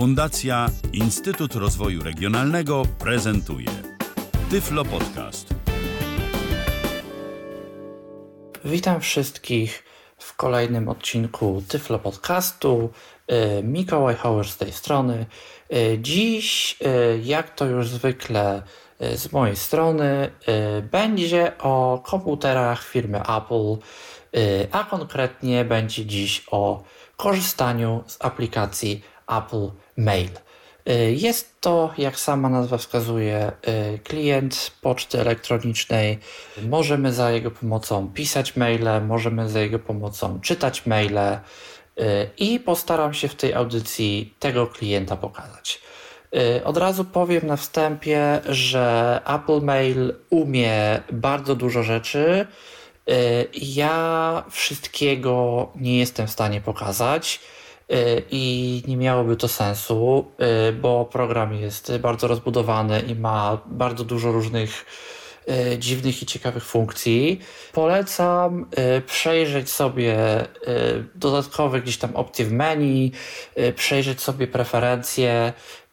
Fundacja Instytut Rozwoju Regionalnego prezentuje Tyflo Podcast. Witam wszystkich w kolejnym odcinku Tyflo Podcastu. Y, Mikołaj Hauer z tej strony. Y, Dziś, y, jak to już zwykle z mojej strony, będzie o komputerach firmy Apple, a konkretnie będzie dziś o korzystaniu z aplikacji Apple Mail. Jest to, jak sama nazwa wskazuje, klient poczty elektronicznej. Możemy za jego pomocą pisać maile, możemy za jego pomocą czytać maile i postaram się w tej audycji tego klienta pokazać. Od razu powiem na wstępie, że Apple Mail umie bardzo dużo rzeczy. Ja wszystkiego nie jestem w stanie pokazać i nie miałoby to sensu, bo program jest bardzo rozbudowany i ma bardzo dużo różnych dziwnych i ciekawych funkcji. Polecam przejrzeć sobie dodatkowe gdzieś tam opcje w menu, przejrzeć sobie preferencje.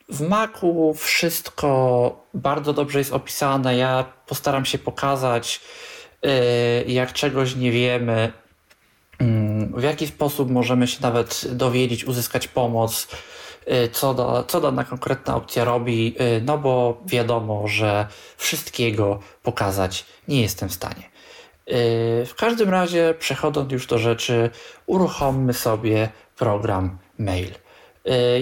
W Macu wszystko bardzo dobrze jest opisane. Ja postaram się pokazać, jak czegoś nie wiemy, w jaki sposób możemy się nawet dowiedzieć, uzyskać pomoc, y, co, da, co dana konkretna opcja robi, y, no bo wiadomo, że wszystkiego pokazać nie jestem w stanie. Y, w każdym razie, przechodząc już do rzeczy, uruchommy sobie program Mail.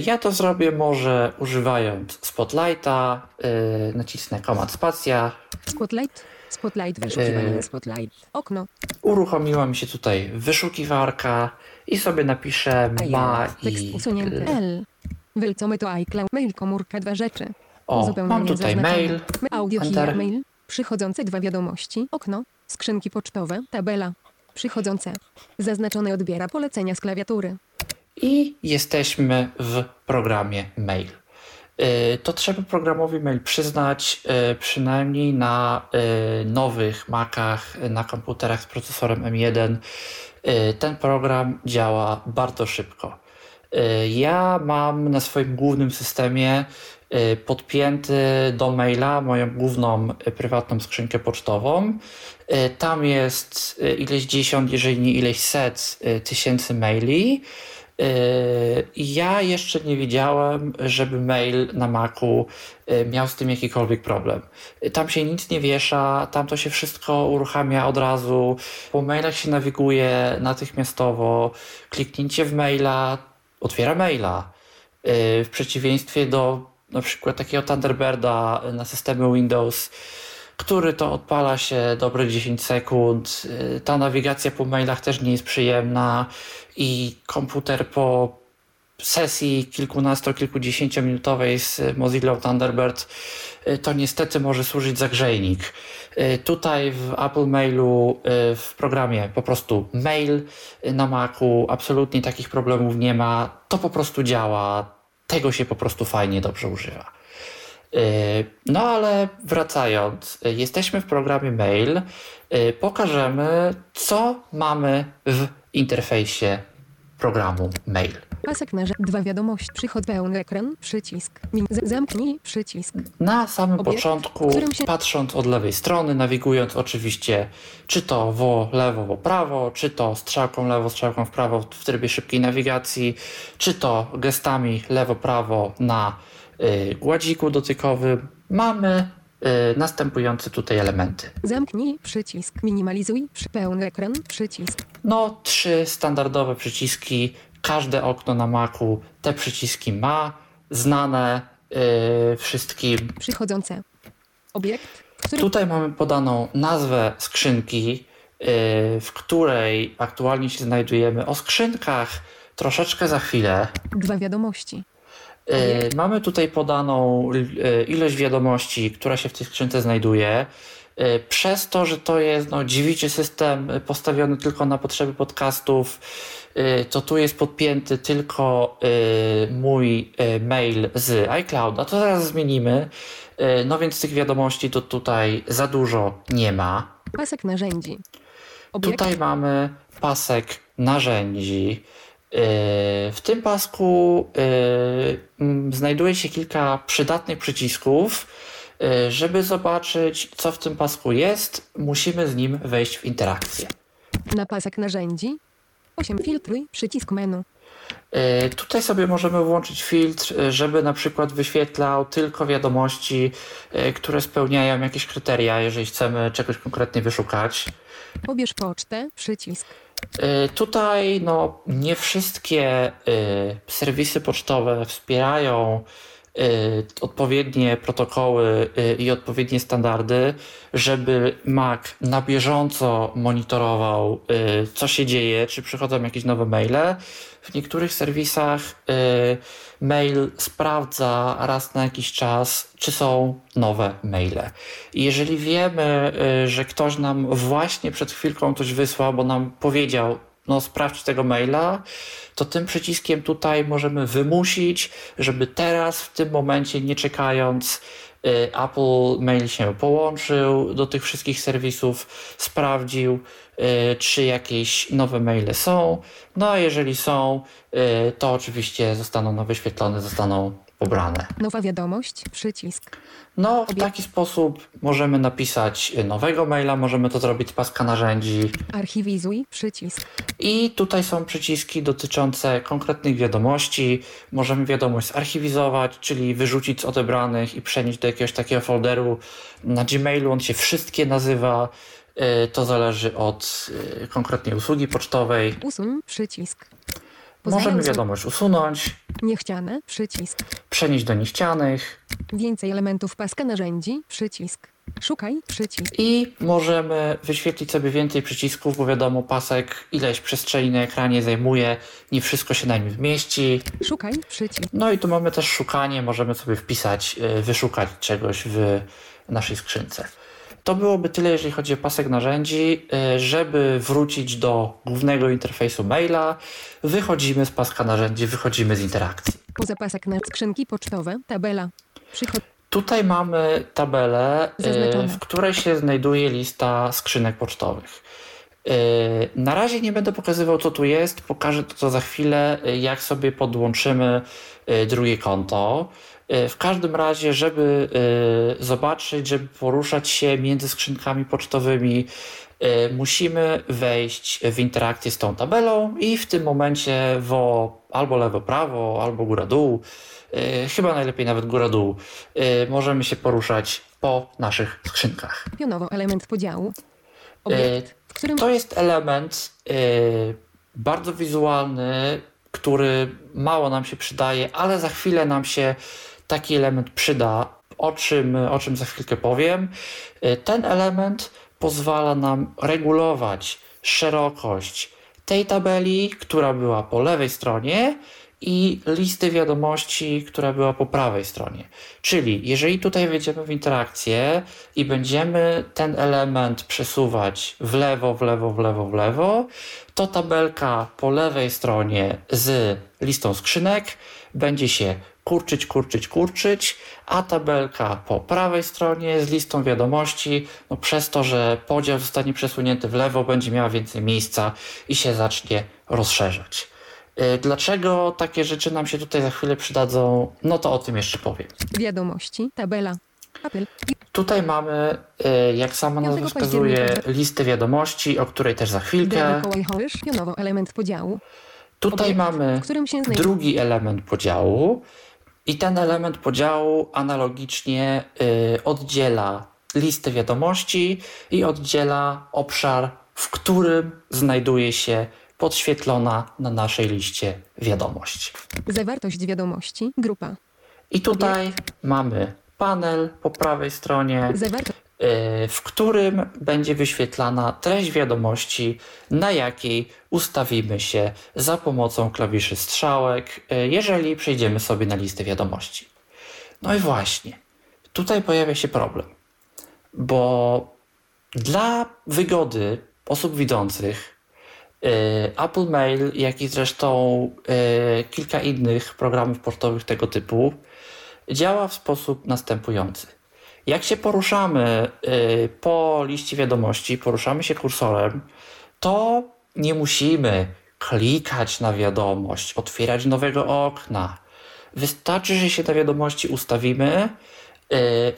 Ja to zrobię może używając Spotlighta, nacisnę Command Spacja. Spotlight? Spotlight, wyszukiwanie, spotlight, okno. Uruchomiła mi się tutaj wyszukiwarka i sobie napiszę ma tekst i... usunięty. L. Wylcome to iCloud, mail, komórka, dwa rzeczy. O, mam tutaj mail, Audio here, mail. Przychodzące dwa wiadomości, okno, skrzynki pocztowe, tabela. Przychodzące. Zaznaczone odbiera polecenia z klawiatury. i jesteśmy w programie mail. Y, To trzeba programowi mail przyznać, y, przynajmniej na y, nowych Macach, na komputerach z procesorem M1. y, Ten program działa bardzo szybko. Ja mam na swoim głównym systemie podpięty do maila moją główną prywatną skrzynkę pocztową. Tam jest ileś dziesiąt, jeżeli nie ileś set tysięcy maili. Yy, Ja jeszcze nie widziałem, żeby mail na Macu yy, miał z tym jakikolwiek problem. Tam się nic nie wiesza, tam to się wszystko uruchamia od razu. Po mailach się nawiguje natychmiastowo. Kliknięcie w maila otwiera maila. Yy, W przeciwieństwie do na przykład takiego Thunderbirda na systemy Windows, który to odpala się dobre 10 sekund. Yy, Ta nawigacja po mailach też nie jest przyjemna i komputer po sesji kilkunasto, kilkudziesięciominutowej z Mozilla Thunderbird y, to niestety może służyć za grzejnik. Y, Tutaj w Apple Mailu, y, w programie po prostu mail y, na Macu absolutnie takich problemów nie ma. To po prostu działa. Tego się po prostu fajnie, dobrze używa. Y, No ale wracając, y, jesteśmy w programie mail. Y, Pokażemy, co mamy w interfejsie programu mail. Pasek na dwa wiadomości. Przychod pełny ekran, przycisk. Zamknij, przycisk. Na samym Obiekt, początku, się- patrząc od lewej strony, nawigując oczywiście czy to w lewo, w prawo, czy to strzałką lewo, strzałką w prawo w trybie szybkiej nawigacji, czy to gestami lewo-prawo na y, gładziku dotykowym, mamy y, następujące tutaj elementy. Zamknij, przycisk. Minimalizuj, pełny ekran, przycisk. No, trzy standardowe przyciski. Każde okno na Macu te przyciski ma, znane y, wszystkim. Przychodzące. Obiekt, w którym Tutaj mamy podaną nazwę skrzynki, yy, w której aktualnie się znajdujemy. O skrzynkach troszeczkę za chwilę. dwa wiadomości. Yy, Mamy tutaj podaną yy, ilość wiadomości, która się w tej skrzynce znajduje. Yy, Przez to, że to jest no, dziewiczy system postawiony tylko na potrzeby podcastów, to tu jest podpięty tylko mój mail z iClouda. To zaraz zmienimy. No więc tych wiadomości to tutaj za dużo nie ma. Pasek narzędzi. Obiekt, Tutaj mamy pasek narzędzi. W tym pasku znajduje się kilka przydatnych przycisków. Żeby zobaczyć, co w tym pasku jest, musimy z nim wejść w interakcję. Na pasek narzędzi 8 filtruj, przycisk menu. E, tutaj sobie możemy włączyć filtr, e, żeby na przykład wyświetlał tylko wiadomości, e, które spełniają jakieś kryteria, jeżeli chcemy czegoś konkretnie wyszukać. Pobierz pocztę, przycisk. Tutaj no, nie wszystkie serwisy pocztowe wspierają Y, odpowiednie protokoły y, i odpowiednie standardy, żeby Mac na bieżąco monitorował, y, co się dzieje, czy przychodzą jakieś nowe maile. W niektórych serwisach mail sprawdza raz na jakiś czas, czy są nowe maile. I jeżeli wiemy, że ktoś nam właśnie przed chwilką coś wysłał, bo nam powiedział, no sprawdź tego maila, to tym przyciskiem tutaj możemy wymusić, żeby teraz, w tym momencie, nie czekając, y, Apple Mail się połączył do tych wszystkich serwisów, sprawdził, y, czy jakieś nowe maile są. No a jeżeli są, y, to oczywiście zostaną one wyświetlone, zostaną pobrane. Nowa wiadomość, przycisk. No, w taki sposób możemy napisać nowego maila, możemy to zrobić z paska narzędzi. Archiwizuj, przycisk. I tutaj są przyciski dotyczące konkretnych wiadomości. Możemy wiadomość zarchiwizować, czyli wyrzucić z odebranych i przenieść do jakiegoś takiego folderu. Na Gmailu on się wszystkie nazywa. Y, to zależy od y, konkretnej usługi pocztowej. Usuń przycisk. Możemy wiadomość usunąć. Niechciane, przycisk. Przenieść do niechcianych. Więcej elementów paska narzędzi, przycisk. Szukaj, przycisk. I możemy wyświetlić sobie więcej przycisków, bo wiadomo, pasek ileś przestrzeni na ekranie zajmuje, nie wszystko się na nim zmieści. Szukaj, przycisk. No i tu mamy też szukanie, możemy sobie wpisać, y, wyszukać czegoś w naszej skrzynce. To byłoby tyle, jeżeli chodzi o pasek narzędzi. E, żeby wrócić do głównego interfejsu maila, wychodzimy z paska narzędzi, wychodzimy z interakcji. Poza pasek na skrzynki pocztowe, tabela. Przychod Tutaj mamy tabelę, e, Zaznaczone. w której się znajduje lista skrzynek pocztowych. E, na razie nie będę pokazywał, co tu jest. Pokażę to za chwilę, jak sobie podłączymy drugie konto. E, w każdym razie, żeby e, zobaczyć, żeby poruszać się między skrzynkami pocztowymi, e, musimy wejść w interakcję z tą tabelą i w tym momencie w albo lewo, prawo, albo góra, dół, chyba najlepiej nawet góra, dół, możemy się poruszać po naszych skrzynkach. Pionowo element podziału. Obiekt, którym... To jest element bardzo wizualny, który mało nam się przydaje, ale za chwilę nam się taki element przyda, o czym, o czym za chwilkę powiem. Y, ten element pozwala nam regulować szerokość tej tabeli, która była po lewej stronie i listy wiadomości, która była po prawej stronie. Czyli jeżeli tutaj wejdziemy w interakcję i będziemy ten element przesuwać w lewo, w lewo, w lewo, w lewo, to tabelka po lewej stronie z listą skrzynek będzie się kurczyć, kurczyć, kurczyć, a tabelka po prawej stronie z listą wiadomości, no przez to, że podział zostanie przesunięty w lewo, będzie miała więcej miejsca i się zacznie rozszerzać. Y, dlaczego takie rzeczy nam się tutaj za chwilę przydadzą? No to o tym jeszcze powiem. Wiadomości, tabela. Apple. Tutaj mamy, y, jak sama nazwa wskazuje, listę wiadomości, o której też za chwilkę. element podziału. Tutaj mamy drugi element podziału, i ten element podziału analogicznie y, oddziela listę wiadomości i oddziela obszar, w którym znajduje się podświetlona na naszej liście wiadomość. Zawartość wiadomości, grupa. I tutaj mamy panel po prawej stronie. Zawartość w którym będzie wyświetlana treść wiadomości, na jakiej ustawimy się za pomocą klawiszy strzałek, y, jeżeli przejdziemy sobie na listę wiadomości. No i właśnie, tutaj pojawia się problem, bo dla wygody osób widzących y, Apple Mail, jak i zresztą kilka innych programów portowych tego typu, działa w sposób następujący. Jak się poruszamy y, po liście wiadomości, poruszamy się kursorem, to nie musimy klikać na wiadomość, otwierać nowego okna. Wystarczy, że się te wiadomości ustawimy yy,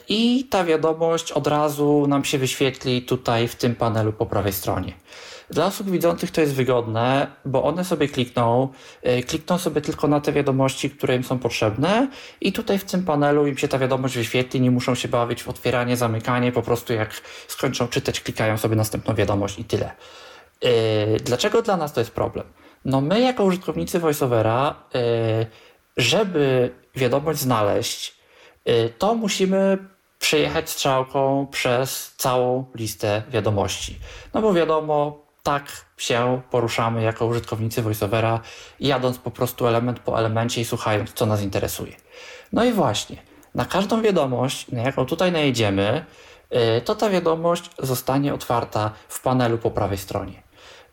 i ta wiadomość od razu nam się wyświetli tutaj w tym panelu po prawej stronie. Dla osób widzących to jest wygodne, bo one sobie klikną, yy, klikną sobie tylko na te wiadomości, które im są potrzebne i tutaj w tym panelu im się ta wiadomość wyświetli, nie muszą się bawić w otwieranie, zamykanie, po prostu jak skończą czytać, klikają sobie następną wiadomość i tyle. Yy, dlaczego dla nas to jest problem? No my jako użytkownicy VoiceOvera, yy, żeby wiadomość znaleźć, to musimy przejechać strzałką przez całą listę wiadomości. No bo wiadomo, tak się poruszamy jako użytkownicy VoiceOvera, jadąc po prostu element po elemencie i słuchając, co nas interesuje. No i właśnie, na każdą wiadomość, na jaką tutaj najedziemy, to ta wiadomość zostanie otwarta w panelu po prawej stronie.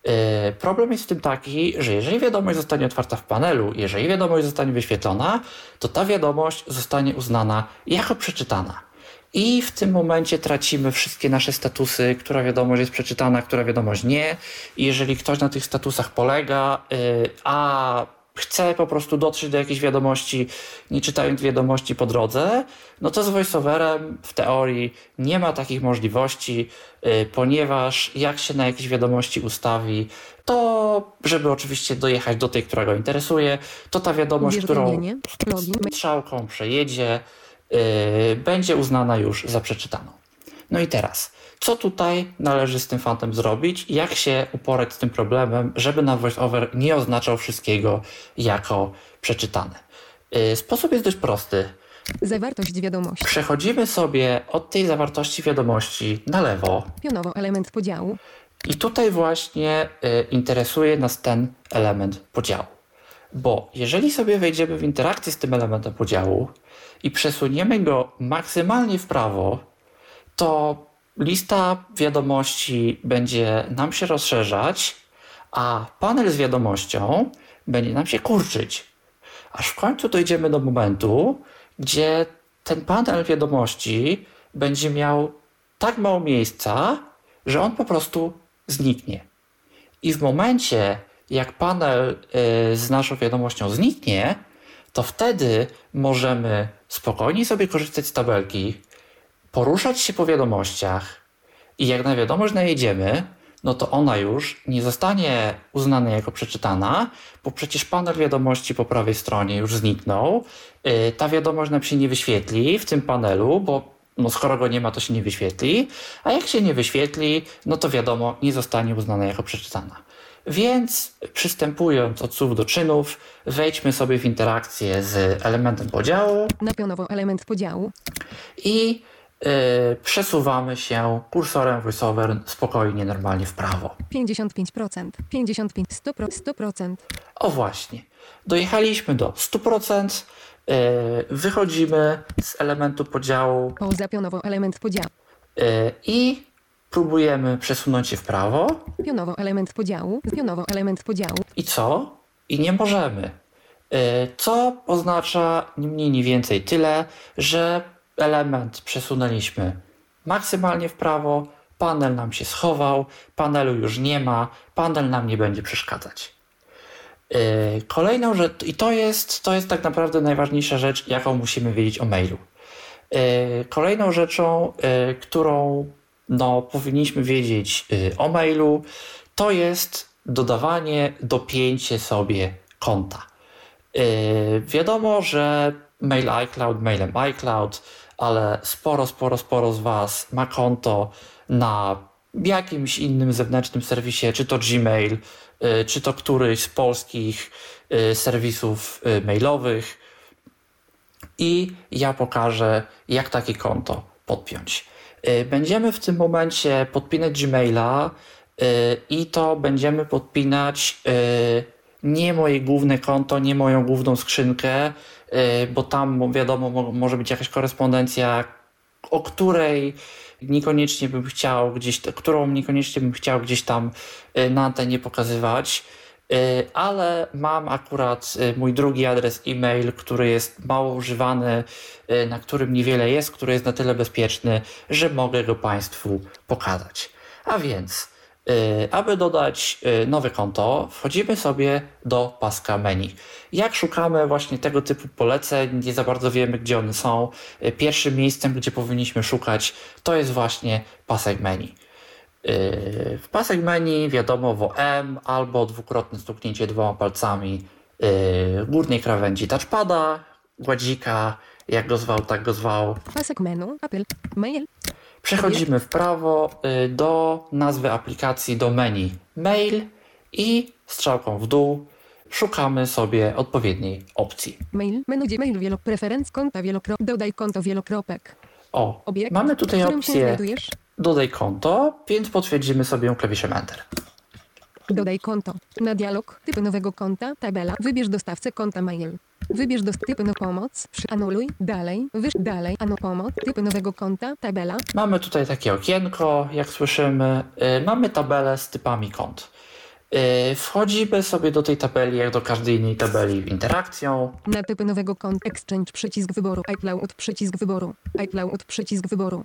Yy, problem jest w tym taki, że jeżeli wiadomość zostanie otwarta w panelu, jeżeli wiadomość zostanie wyświetlona, to ta wiadomość zostanie uznana jako przeczytana. I w tym momencie tracimy wszystkie nasze statusy, która wiadomość jest przeczytana, która wiadomość nie. I jeżeli ktoś na tych statusach polega, yy, a chce po prostu dotrzeć do jakiejś wiadomości, nie czytając wiadomości po drodze, no to z voiceoverem w teorii nie ma takich możliwości, yy, ponieważ jak się na jakieś wiadomości ustawi, to żeby oczywiście dojechać do tej, która go interesuje, to ta wiadomość, którą strzałką przejedzie, będzie uznana już za przeczytaną. No i teraz, co tutaj należy z tym fantem zrobić? Jak się uporać z tym problemem, żeby na VoiceOver nie oznaczał wszystkiego jako przeczytane? Yy, sposób jest dość prosty. Zawartość wiadomości. Przechodzimy sobie od tej zawartości wiadomości na lewo. Pionowo element podziału. I tutaj właśnie y, interesuje nas ten element podziału. Bo jeżeli sobie wejdziemy w interakcję z tym elementem podziału i przesuniemy go maksymalnie w prawo, to lista wiadomości będzie nam się rozszerzać, a panel z wiadomością będzie nam się kurczyć. Aż w końcu dojdziemy do momentu, gdzie ten panel wiadomości będzie miał tak mało miejsca, że on po prostu zniknie. I w momencie, jak panel y, z naszą wiadomością zniknie, to wtedy możemy spokojnie sobie korzystać z tabelki, poruszać się po wiadomościach i jak na wiadomość najedziemy, no to ona już nie zostanie uznana jako przeczytana, bo przecież panel wiadomości po prawej stronie już zniknął. Y, ta wiadomość nam się nie wyświetli w tym panelu, bo no skoro go nie ma, to się nie wyświetli, a jak się nie wyświetli, no to wiadomo, nie zostanie uznana jako przeczytana. Więc przystępując od słów do czynów, wejdźmy sobie w interakcję z elementem podziału. Na pionowo element podziału. I yy, przesuwamy się kursorem VoiceOver spokojnie, normalnie w prawo. 55%, 55, 100%, 100%. O właśnie. Dojechaliśmy do 100%. Yy, wychodzimy z elementu podziału. O zapionowo element podziału. Yy, I próbujemy przesunąć się w prawo. Pionowo element podziału. Pionowo element podziału. I co? I nie możemy. Co oznacza nie mniej, nie więcej tyle, że element przesunęliśmy maksymalnie w prawo, panel nam się schował, panelu już nie ma, panel nam nie będzie przeszkadzać. Kolejną rzecz, i to jest, to jest tak naprawdę najważniejsza rzecz, jaką musimy wiedzieć o mailu. Kolejną rzeczą, którą no, powinniśmy wiedzieć o mailu, to jest dodawanie, dopięcie sobie konta. Wiadomo, że mail iCloud, mailem iCloud, ale sporo, sporo, sporo z Was ma konto na jakimś innym zewnętrznym serwisie, czy to Gmail, czy to któryś z polskich serwisów mailowych. I ja pokażę, jak takie konto podpiąć. Będziemy w tym momencie podpinać Gmaila i to będziemy podpinać nie moje główne konto, nie moją główną skrzynkę, bo tam wiadomo, może być jakaś korespondencja, o której niekoniecznie bym chciał gdzieś, którą niekoniecznie bym chciał gdzieś tam na antenie pokazywać, ale mam akurat mój drugi adres e-mail, który jest mało używany, na którym niewiele jest, który jest na tyle bezpieczny, że mogę go Państwu pokazać. A więc Y, aby dodać y, nowe konto, wchodzimy sobie do paska menu. Jak szukamy właśnie tego typu poleceń, nie za bardzo wiemy, gdzie one są. Y, pierwszym miejscem, gdzie powinniśmy szukać, to jest właśnie pasek menu. W pasek menu wiadomo WM albo dwukrotne stuknięcie dwoma palcami górnej krawędzi touchpada, gładzika, jak go zwał, tak go zwał. Pasek menu, Apple, mail, Przechodzimy w prawo y, do nazwy aplikacji, do menu mail i strzałką w dół szukamy sobie odpowiedniej opcji. Mail, menu mail wielo, preferenc, konta wielokro, dodaj konto wielokropek. O, Obiekt, mamy tutaj opcję dodaj konto, więc potwierdzimy sobie ją klawiszem Enter. Dodaj konto. Na dialog, typ nowego konta, tabela, wybierz dostawcę konta mail. Wybierz do typy no pomoc, anuluj, dalej, wyż, dalej, ano pomoc, typy nowego konta, tabela. Mamy tutaj takie okienko, jak słyszymy. Yy, mamy tabelę z typami kont. Yy, wchodzimy sobie do tej tabeli, jak do każdej innej tabeli, interakcją. Na typy nowego konta, exchange, przycisk wyboru, iCloud, przycisk wyboru, iCloud, przycisk wyboru.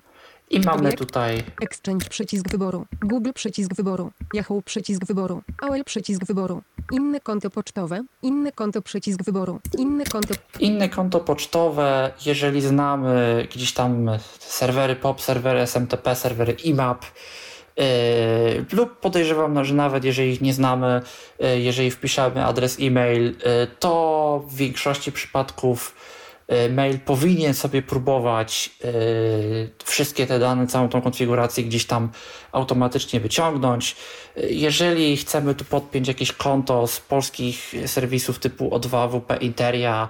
I mamy tutaj Exchange przycisk wyboru, Google przycisk wyboru, Yahoo przycisk wyboru, AOL przycisk wyboru, inne konto pocztowe, inne konto przycisk wyboru, inne konto. Inne konto pocztowe, jeżeli znamy gdzieś tam serwery POP, serwery SMTP, serwery IMAP, Yy, lub podejrzewam, że nawet jeżeli ich nie znamy, yy, jeżeli wpiszemy adres e-mail, yy, to w większości przypadków mail powinien sobie próbować e, wszystkie te dane, całą tą konfigurację gdzieś tam automatycznie wyciągnąć. E, jeżeli chcemy tu podpiąć jakieś konto z polskich serwisów typu O2, WP Interia,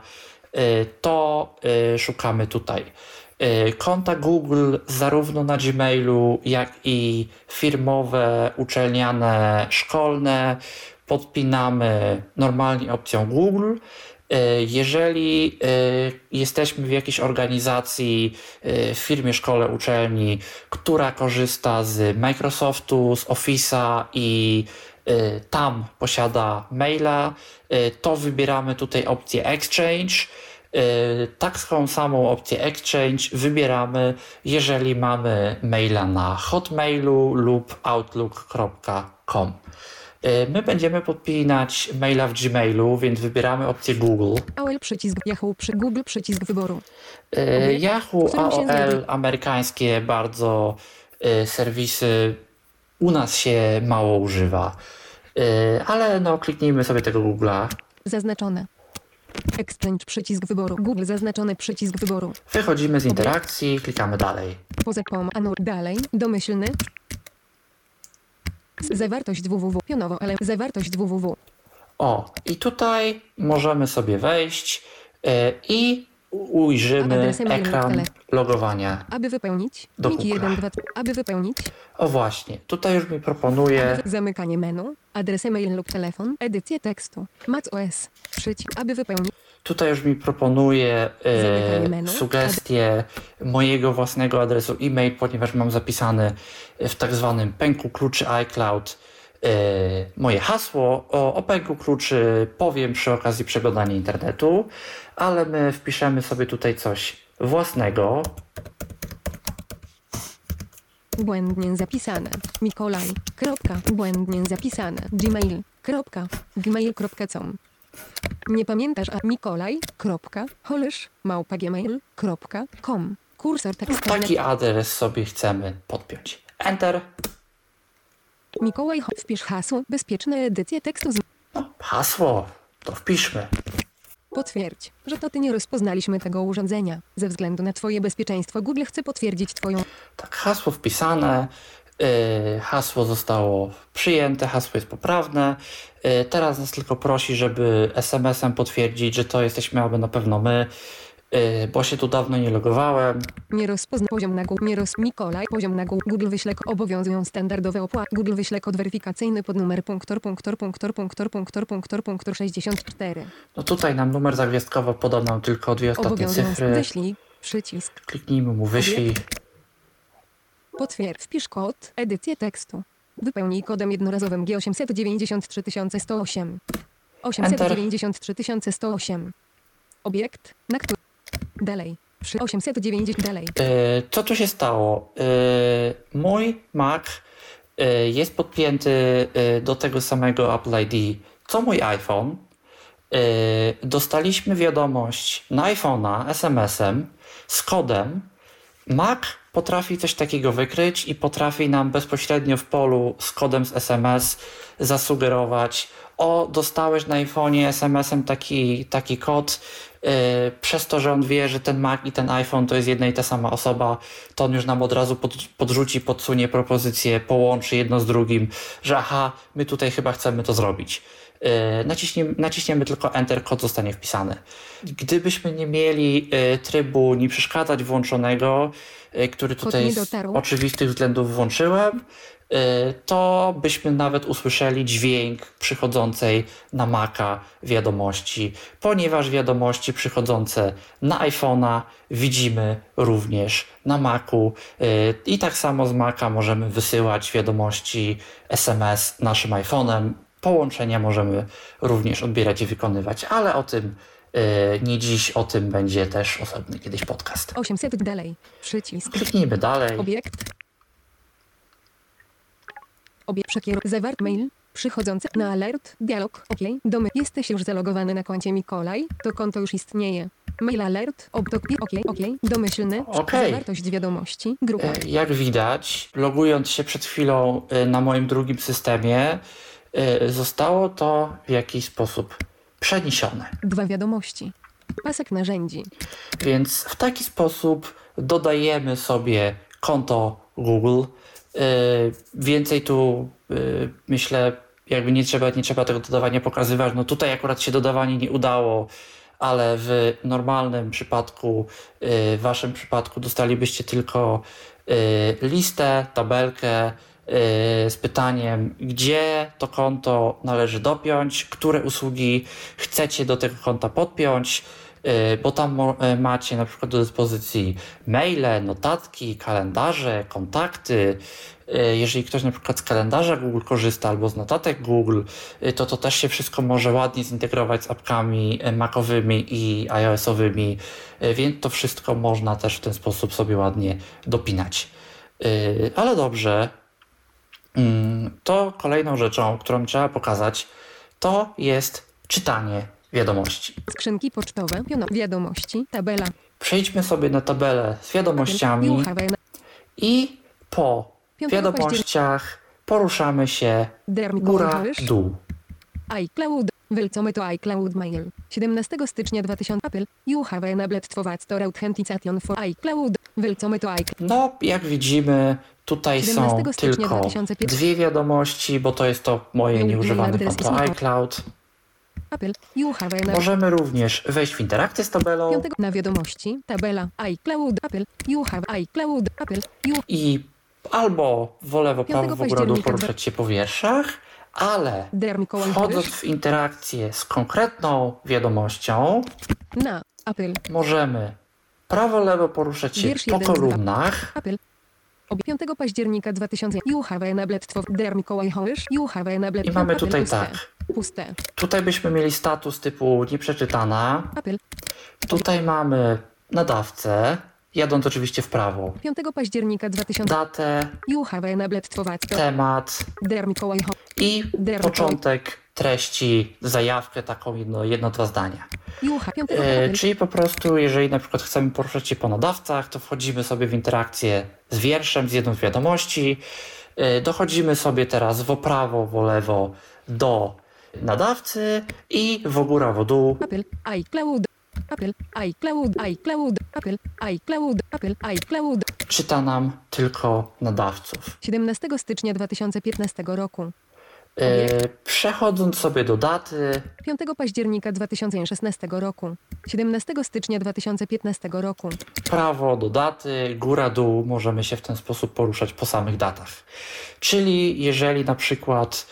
to szukamy tutaj. Konta Google zarówno na Gmailu, jak i firmowe, uczelniane, szkolne podpinamy normalnie opcją Google. E, jeżeli e, jesteśmy w jakiejś organizacji, e, firmie, szkole, uczelni, która korzysta z Microsoftu, z Office'a i tam posiada maila, to wybieramy tutaj opcję Exchange. Taką samą opcję Exchange wybieramy, jeżeli mamy maila na Hotmailu lub outlook.com. E, my będziemy podpinać maila w Gmailu, więc wybieramy opcję Google. AOL przycisk Yahoo przy Google przycisk wyboru. E, Yahoo, AOL, amerykańskie bardzo e, serwisy u nas się mało używa. Ale no kliknijmy sobie tego Google'a. Zaznaczone. Exchange przycisk wyboru. Google zaznaczony przycisk wyboru. Wychodzimy z interakcji, klikamy dalej. Poza pom, anur, dalej, domyślny, Zawartość www. Pionowo, ale zawartość www. O, i tutaj możemy sobie wejść yy, i ujrzymy ekran logowania. Aby wypełnić, do Google. 1, 2, aby wypełnić. O właśnie, tutaj już mi proponuje. Zamykanie menu, adres e-mail lub telefon, edycję tekstu, macOS, przycisk, aby wypełnić. Tutaj już mi proponuje e, sugestie mojego własnego adresu e-mail, ponieważ mam zapisany w tak zwanym pęku kluczy iCloud e, moje hasło. O, o pęku kluczy powiem przy okazji przeglądania internetu, ale my wpiszemy sobie tutaj coś własnego. Błędnie zapisane. Mikolaj. Kropka. Błędnie zapisane. Gmail. Kropka. Gmail.com nie pamiętasz, a Mikolaj, kropka, holesz, małpa.gmail.com. Kursor tekstowy. Taki adres sobie chcemy podpiąć. Enter. Mikołaj, wpisz hasło, bezpieczna edycja tekstu. Z... No, hasło, to wpiszmy. Potwierdź, że to ty nie rozpoznaliśmy tego urządzenia. Ze względu na twoje bezpieczeństwo Google chce potwierdzić twoją... Tak, hasło wpisane. Y, hasło zostało przyjęte, hasło jest poprawne. Y, teraz nas tylko prosi, żeby SMS-em potwierdzić, że to jesteśmy aby na pewno my, y, bo się tu dawno nie logowałem. Nie rozpozna poziom na Google, nie roz Mikolaj, poziom na Google, Google wyśle obowiązują standardowe opłaty. Google wyśle kod weryfikacyjny pod numer punktor, punktor, punktor, punktor, punktor, punktor, punktor 64. No tutaj nam numer zagwiazdkowy podał nam tylko dwie ostatnie cyfry. Wyślij, przycisk. Kliknijmy mu wyślij. Potwierdź. Wpisz kod, edycję tekstu. Wypełnij kodem jednorazowym G893 108. 893 108. Obiekt, na który... Dalej. Przy 890 dalej. Yy, co tu się stało? Yy, mój Mac y, jest podpięty y, do tego samego Apple ID co mój iPhone. Dostaliśmy wiadomość na iPhone'a SMS-em z kodem. Mac potrafi coś takiego wykryć i potrafi nam bezpośrednio w polu z kodem z SMS zasugerować: O, dostałeś na iPhone'ie SMS-em taki, taki kod. Yy, przez to, że on wie, że ten Mac i ten iPhone to jest jedna i ta sama osoba, to on już nam od razu pod, podrzuci, podsunie propozycję, połączy jedno z drugim, że aha, my tutaj chyba chcemy to zrobić. Yy, naciśniemy, naciśniemy tylko Enter, kod zostanie wpisany. Gdybyśmy nie mieli yy, trybu nie przeszkadzać włączonego, yy, który tutaj z oczywistych względów włączyłem, to byśmy nawet usłyszeli dźwięk przychodzącej na Maca wiadomości, ponieważ wiadomości przychodzące na iPhone'a widzimy również na Macu. I tak samo z Maca możemy wysyłać wiadomości SMS naszym iPhone'em połączenia możemy również odbierać i wykonywać, ale o tym yy, nie dziś, o tym będzie też osobny kiedyś podcast. 800 dalej. Przycisk. Kliknijmy dalej. Obiekt. Obiekt przekieruj. Zawart mail. Przychodzący na alert. Dialog. OK. Domy. Jesteś już zalogowany na koncie Mikolaj. To konto już istnieje. Mail alert. Obtok. OK. OK. Domyślny. Okay. Zawartość wiadomości. Grupa. E, jak widać, logując się przed chwilą e, na moim drugim systemie, zostało to w jakiś sposób przeniesione. Dwa wiadomości. Pasek narzędzi. Więc w taki sposób dodajemy sobie konto Google. Y, więcej tu y, myślę, jakby nie trzeba, nie trzeba tego dodawania pokazywać. No tutaj akurat się dodawanie nie udało, ale w normalnym przypadku, w waszym przypadku dostalibyście tylko listę, tabelkę, z pytaniem, gdzie to konto należy dopiąć, które usługi chcecie do tego konta podpiąć, y, bo tam y, macie na przykład do dyspozycji maile, notatki, kalendarze, kontakty. Y, jeżeli ktoś na przykład z kalendarza Google korzysta albo z notatek Google, to to też się wszystko może ładnie zintegrować z apkami Macowymi i iOSowymi, więc to wszystko można też w ten sposób sobie ładnie dopinać. Ale dobrze, to kolejną rzeczą, którą trzeba pokazać, to jest czytanie wiadomości. Skrzynki pocztowe, wiadomości, tabela. Przejdźmy sobie na tabelę z wiadomościami i po wiadomościach poruszamy się góra-dół. iCloud. Welcome to iCloud Mail. 17 stycznia 2000 Apple. You have enabled Two-Factor Authentication for iCloud. Welcome to iCloud. No, jak widzimy, Tutaj są tylko dwie wiadomości, bo to jest to moje nieużywane konto iCloud. Możemy również wejść w interakcję z tabelą. Na wiadomości, tabela iCloud, Apple, you have iCloud, Apple, you. I albo w lewo, prawo, w ogóle poruszać się po wierszach, ale wchodząc w interakcję z konkretną wiadomością, możemy prawo, lewo poruszać się po kolumnach. Apple. 5 października 2000 You have enabled for der Mikołaj Hołysz. You have enabled I mamy tutaj tak. Puste. Tutaj byśmy mieli status typu nieprzeczytana. Tutaj mamy nadawcę. Jadąc oczywiście w prawo. 5 października 2000 Datę. You have enabled for Temat. Der Mikołaj I der początek treści, zajawkę taką jedno, jedno dwa zdania. E, czyli po prostu, jeżeli na przykład chcemy poruszać się po nadawcach, to wchodzimy sobie w interakcję z wierszem, z jedną z wiadomości. E, dochodzimy sobie teraz w prawo, w lewo do nadawcy i w góra, w dół. Apple, iCloud, Apple, iCloud, iCloud, Apple, iCloud, Apple, iCloud. Czyta nam tylko nadawców. 17 stycznia 2015 roku. E, przechodząc sobie do daty. 5 października 2016 roku. 17 stycznia 2015 roku. Prawo do daty, góra, dół, możemy się w ten sposób poruszać po samych datach. Czyli jeżeli na przykład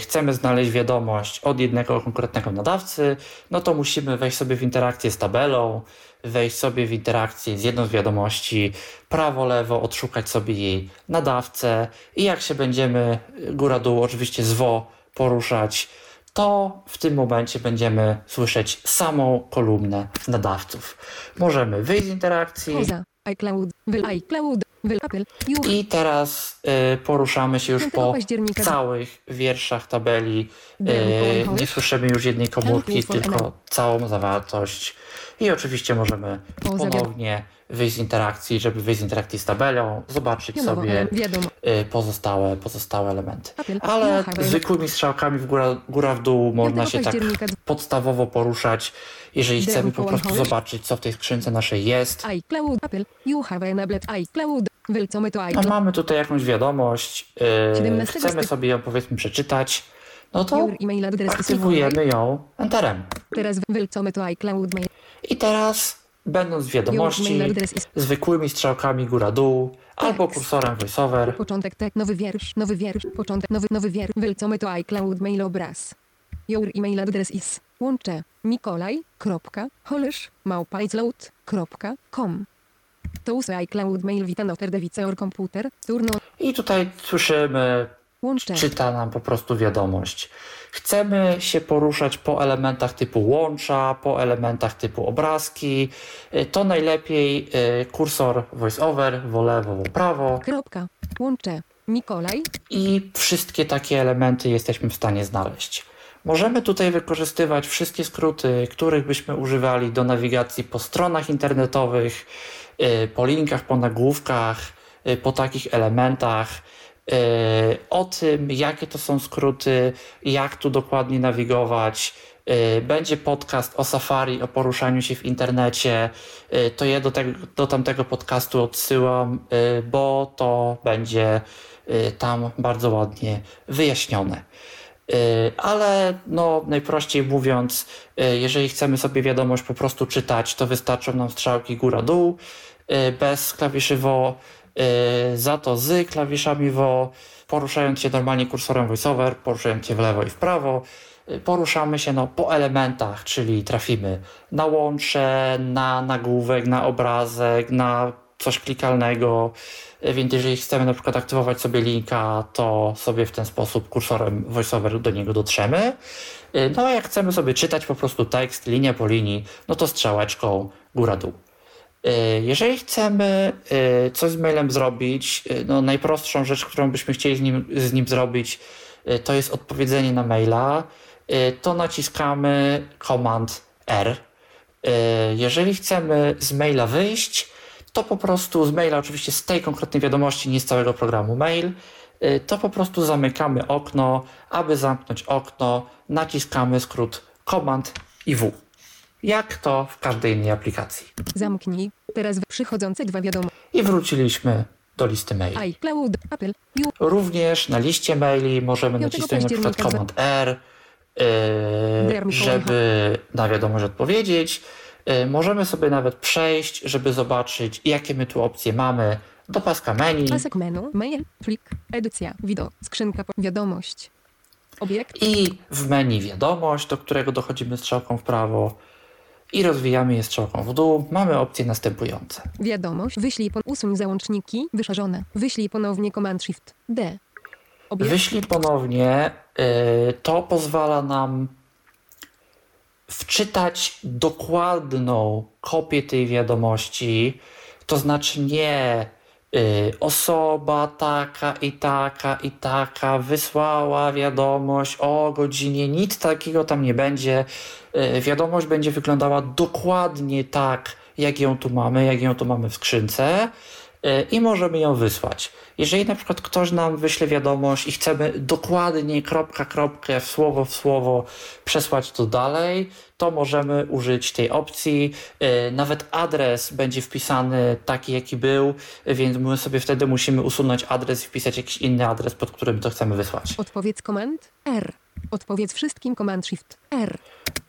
chcemy znaleźć wiadomość od jednego konkretnego nadawcy, no to musimy wejść sobie w interakcję z tabelą, wejść sobie w interakcję z jedną z wiadomości, prawo, lewo, odszukać sobie jej nadawcę i jak się będziemy góra-dół, oczywiście zwo poruszać, to w tym momencie będziemy słyszeć samą kolumnę nadawców. Możemy wyjść z interakcji. ICloud, iCloud, Wy Apple. I teraz y, poruszamy się już 5 po całych wierszach tabeli. Y, nie słyszymy już jednej komórki, tylko całą zawartość. I oczywiście możemy ponownie wyjść z interakcji, żeby wyjść z interakcji z tabelą, zobaczyć sobie y, pozostałe, pozostałe elementy. Ale zwykłymi strzałkami w góra, góra w dół można 5 się tak podstawowo poruszać, jeżeli chcemy po prostu zobaczyć, co w tej skrzynce naszej jest. iCloud. Apple. You have enabled iCloud. Wylcomy to No, mamy tutaj jakąś wiadomość, yy, 17 chcemy sobie ją powiedzmy przeczytać, no to aktywujemy ją Enterem. Teraz to iCloud. I teraz, będąc w wiadomości, zwykłymi strzałkami góra-dół, albo Tekst. kursorem voiceover, Początek tek, nowy wiersz, nowy wiersz, początek, nowy, nowy wiersz. Wylcomy to iCloud mail obraz. Your email address is łącze mikolaj.holesz małpajcloud.com To usy iCloud mail wita noter device or computer turno. I tutaj słyszymy, łącze czyta nam po prostu wiadomość. Chcemy się poruszać po elementach typu łącza, po elementach typu obrazki, Yy, to najlepiej yy, kursor voiceover, w lewo, prawo, kropka. Łącze Mikolaj i wszystkie takie elementy jesteśmy w stanie znaleźć. Możemy tutaj wykorzystywać wszystkie skróty, których byśmy używali do nawigacji po stronach internetowych, y, po linkach, po nagłówkach, y, po takich elementach. y, O tym, jakie to są skróty, jak tu dokładnie nawigować. Będzie podcast o Safari, o poruszaniu się w internecie. To ja do, tego, do tamtego podcastu odsyłam, bo to będzie tam bardzo ładnie wyjaśnione. Y, Ale no, najprościej mówiąc, y, jeżeli chcemy sobie wiadomość po prostu czytać, to wystarczą nam strzałki góra-dół y, bez klawiszy WO, za to z klawiszami WO, poruszając się normalnie kursorem voiceover, poruszając się w lewo i w prawo, poruszamy się no, po elementach, czyli trafimy na łącze, na nagłówek, na obrazek, na coś klikalnego, więc jeżeli chcemy na przykład aktywować sobie linka, to sobie w ten sposób kursorem voiceover do niego dotrzemy. No a jak chcemy sobie czytać po prostu tekst linia po linii, no to strzałeczką góra-dół. Jeżeli chcemy y, coś z mailem zrobić, y, no najprostszą rzecz, którą byśmy chcieli z nim, z nim zrobić, y, to jest odpowiedzenie na maila. To naciskamy Command R. Jeżeli chcemy z maila wyjść, to po prostu z maila, oczywiście z tej konkretnej wiadomości, nie z całego programu mail, y, to po prostu zamykamy okno. Aby zamknąć okno, naciskamy skrót Command i W. Jak to w każdej innej aplikacji. zamknij teraz przychodzące dwa wiadomo I wróciliśmy do listy maili. iCloud Apple You Również na liście maili możemy 5 nacisnąć na przykład października Command R, yy, żeby na wiadomość odpowiedzieć. Yy, możemy sobie nawet przejść, żeby zobaczyć, jakie my tu opcje mamy do paska menu. pasek menu mail plik edycja wideo skrzynka wiadomość obiekt I w menu wiadomość, do którego dochodzimy strzałką w prawo i rozwijamy je strzałką w dół, mamy opcje następujące. Wiadomość. Wyślij po usuń załączniki wyszarzone. Wyślij ponownie Command Shift D. Obiekt. Wyślij ponownie, y, to pozwala nam wczytać dokładną kopię tej wiadomości, to znaczy nie y, osoba taka i taka i taka wysłała wiadomość o godzinie, nic takiego tam nie będzie. Y, wiadomość będzie wyglądała dokładnie tak, jak ją tu mamy, jak ją tu mamy w skrzynce i możemy ją wysłać. Jeżeli na przykład ktoś nam wyśle wiadomość i chcemy dokładnie kropka kropkę, w słowo w słowo przesłać to dalej, to możemy użyć tej opcji. Y, Nawet adres będzie wpisany taki, jaki był, więc my sobie wtedy musimy usunąć adres i wpisać jakiś inny adres, pod którym to chcemy wysłać. Odpowiedz Command R. Odpowiedz wszystkim Command Shift R.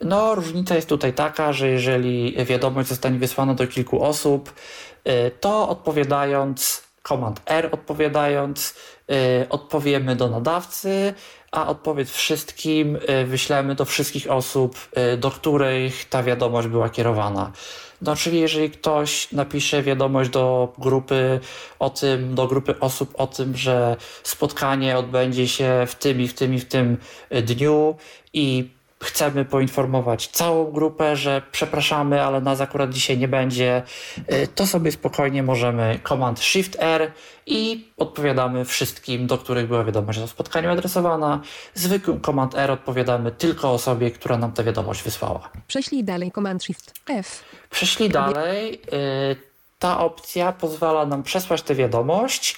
No, różnica jest tutaj taka, że jeżeli wiadomość zostanie wysłana do kilku osób, to odpowiadając Command R, odpowiadając, y, odpowiemy do nadawcy, a odpowiedź wszystkim y, wyślemy do wszystkich osób, y, do których ta wiadomość była kierowana. No, czyli jeżeli ktoś napisze wiadomość do grupy o tym, do grupy osób o tym, że spotkanie odbędzie się w tym i w tym i w tym y, dniu i chcemy poinformować całą grupę, że przepraszamy, ale nas akurat dzisiaj nie będzie, y, to sobie spokojnie możemy Command Shift R i odpowiadamy wszystkim, do których była wiadomość o spotkaniu adresowana. Zwykłym Command R odpowiadamy tylko osobie, która nam tę wiadomość wysłała. Prześlij dalej Command Shift F. Prześlij dalej. y, Ta opcja pozwala nam przesłać tę wiadomość,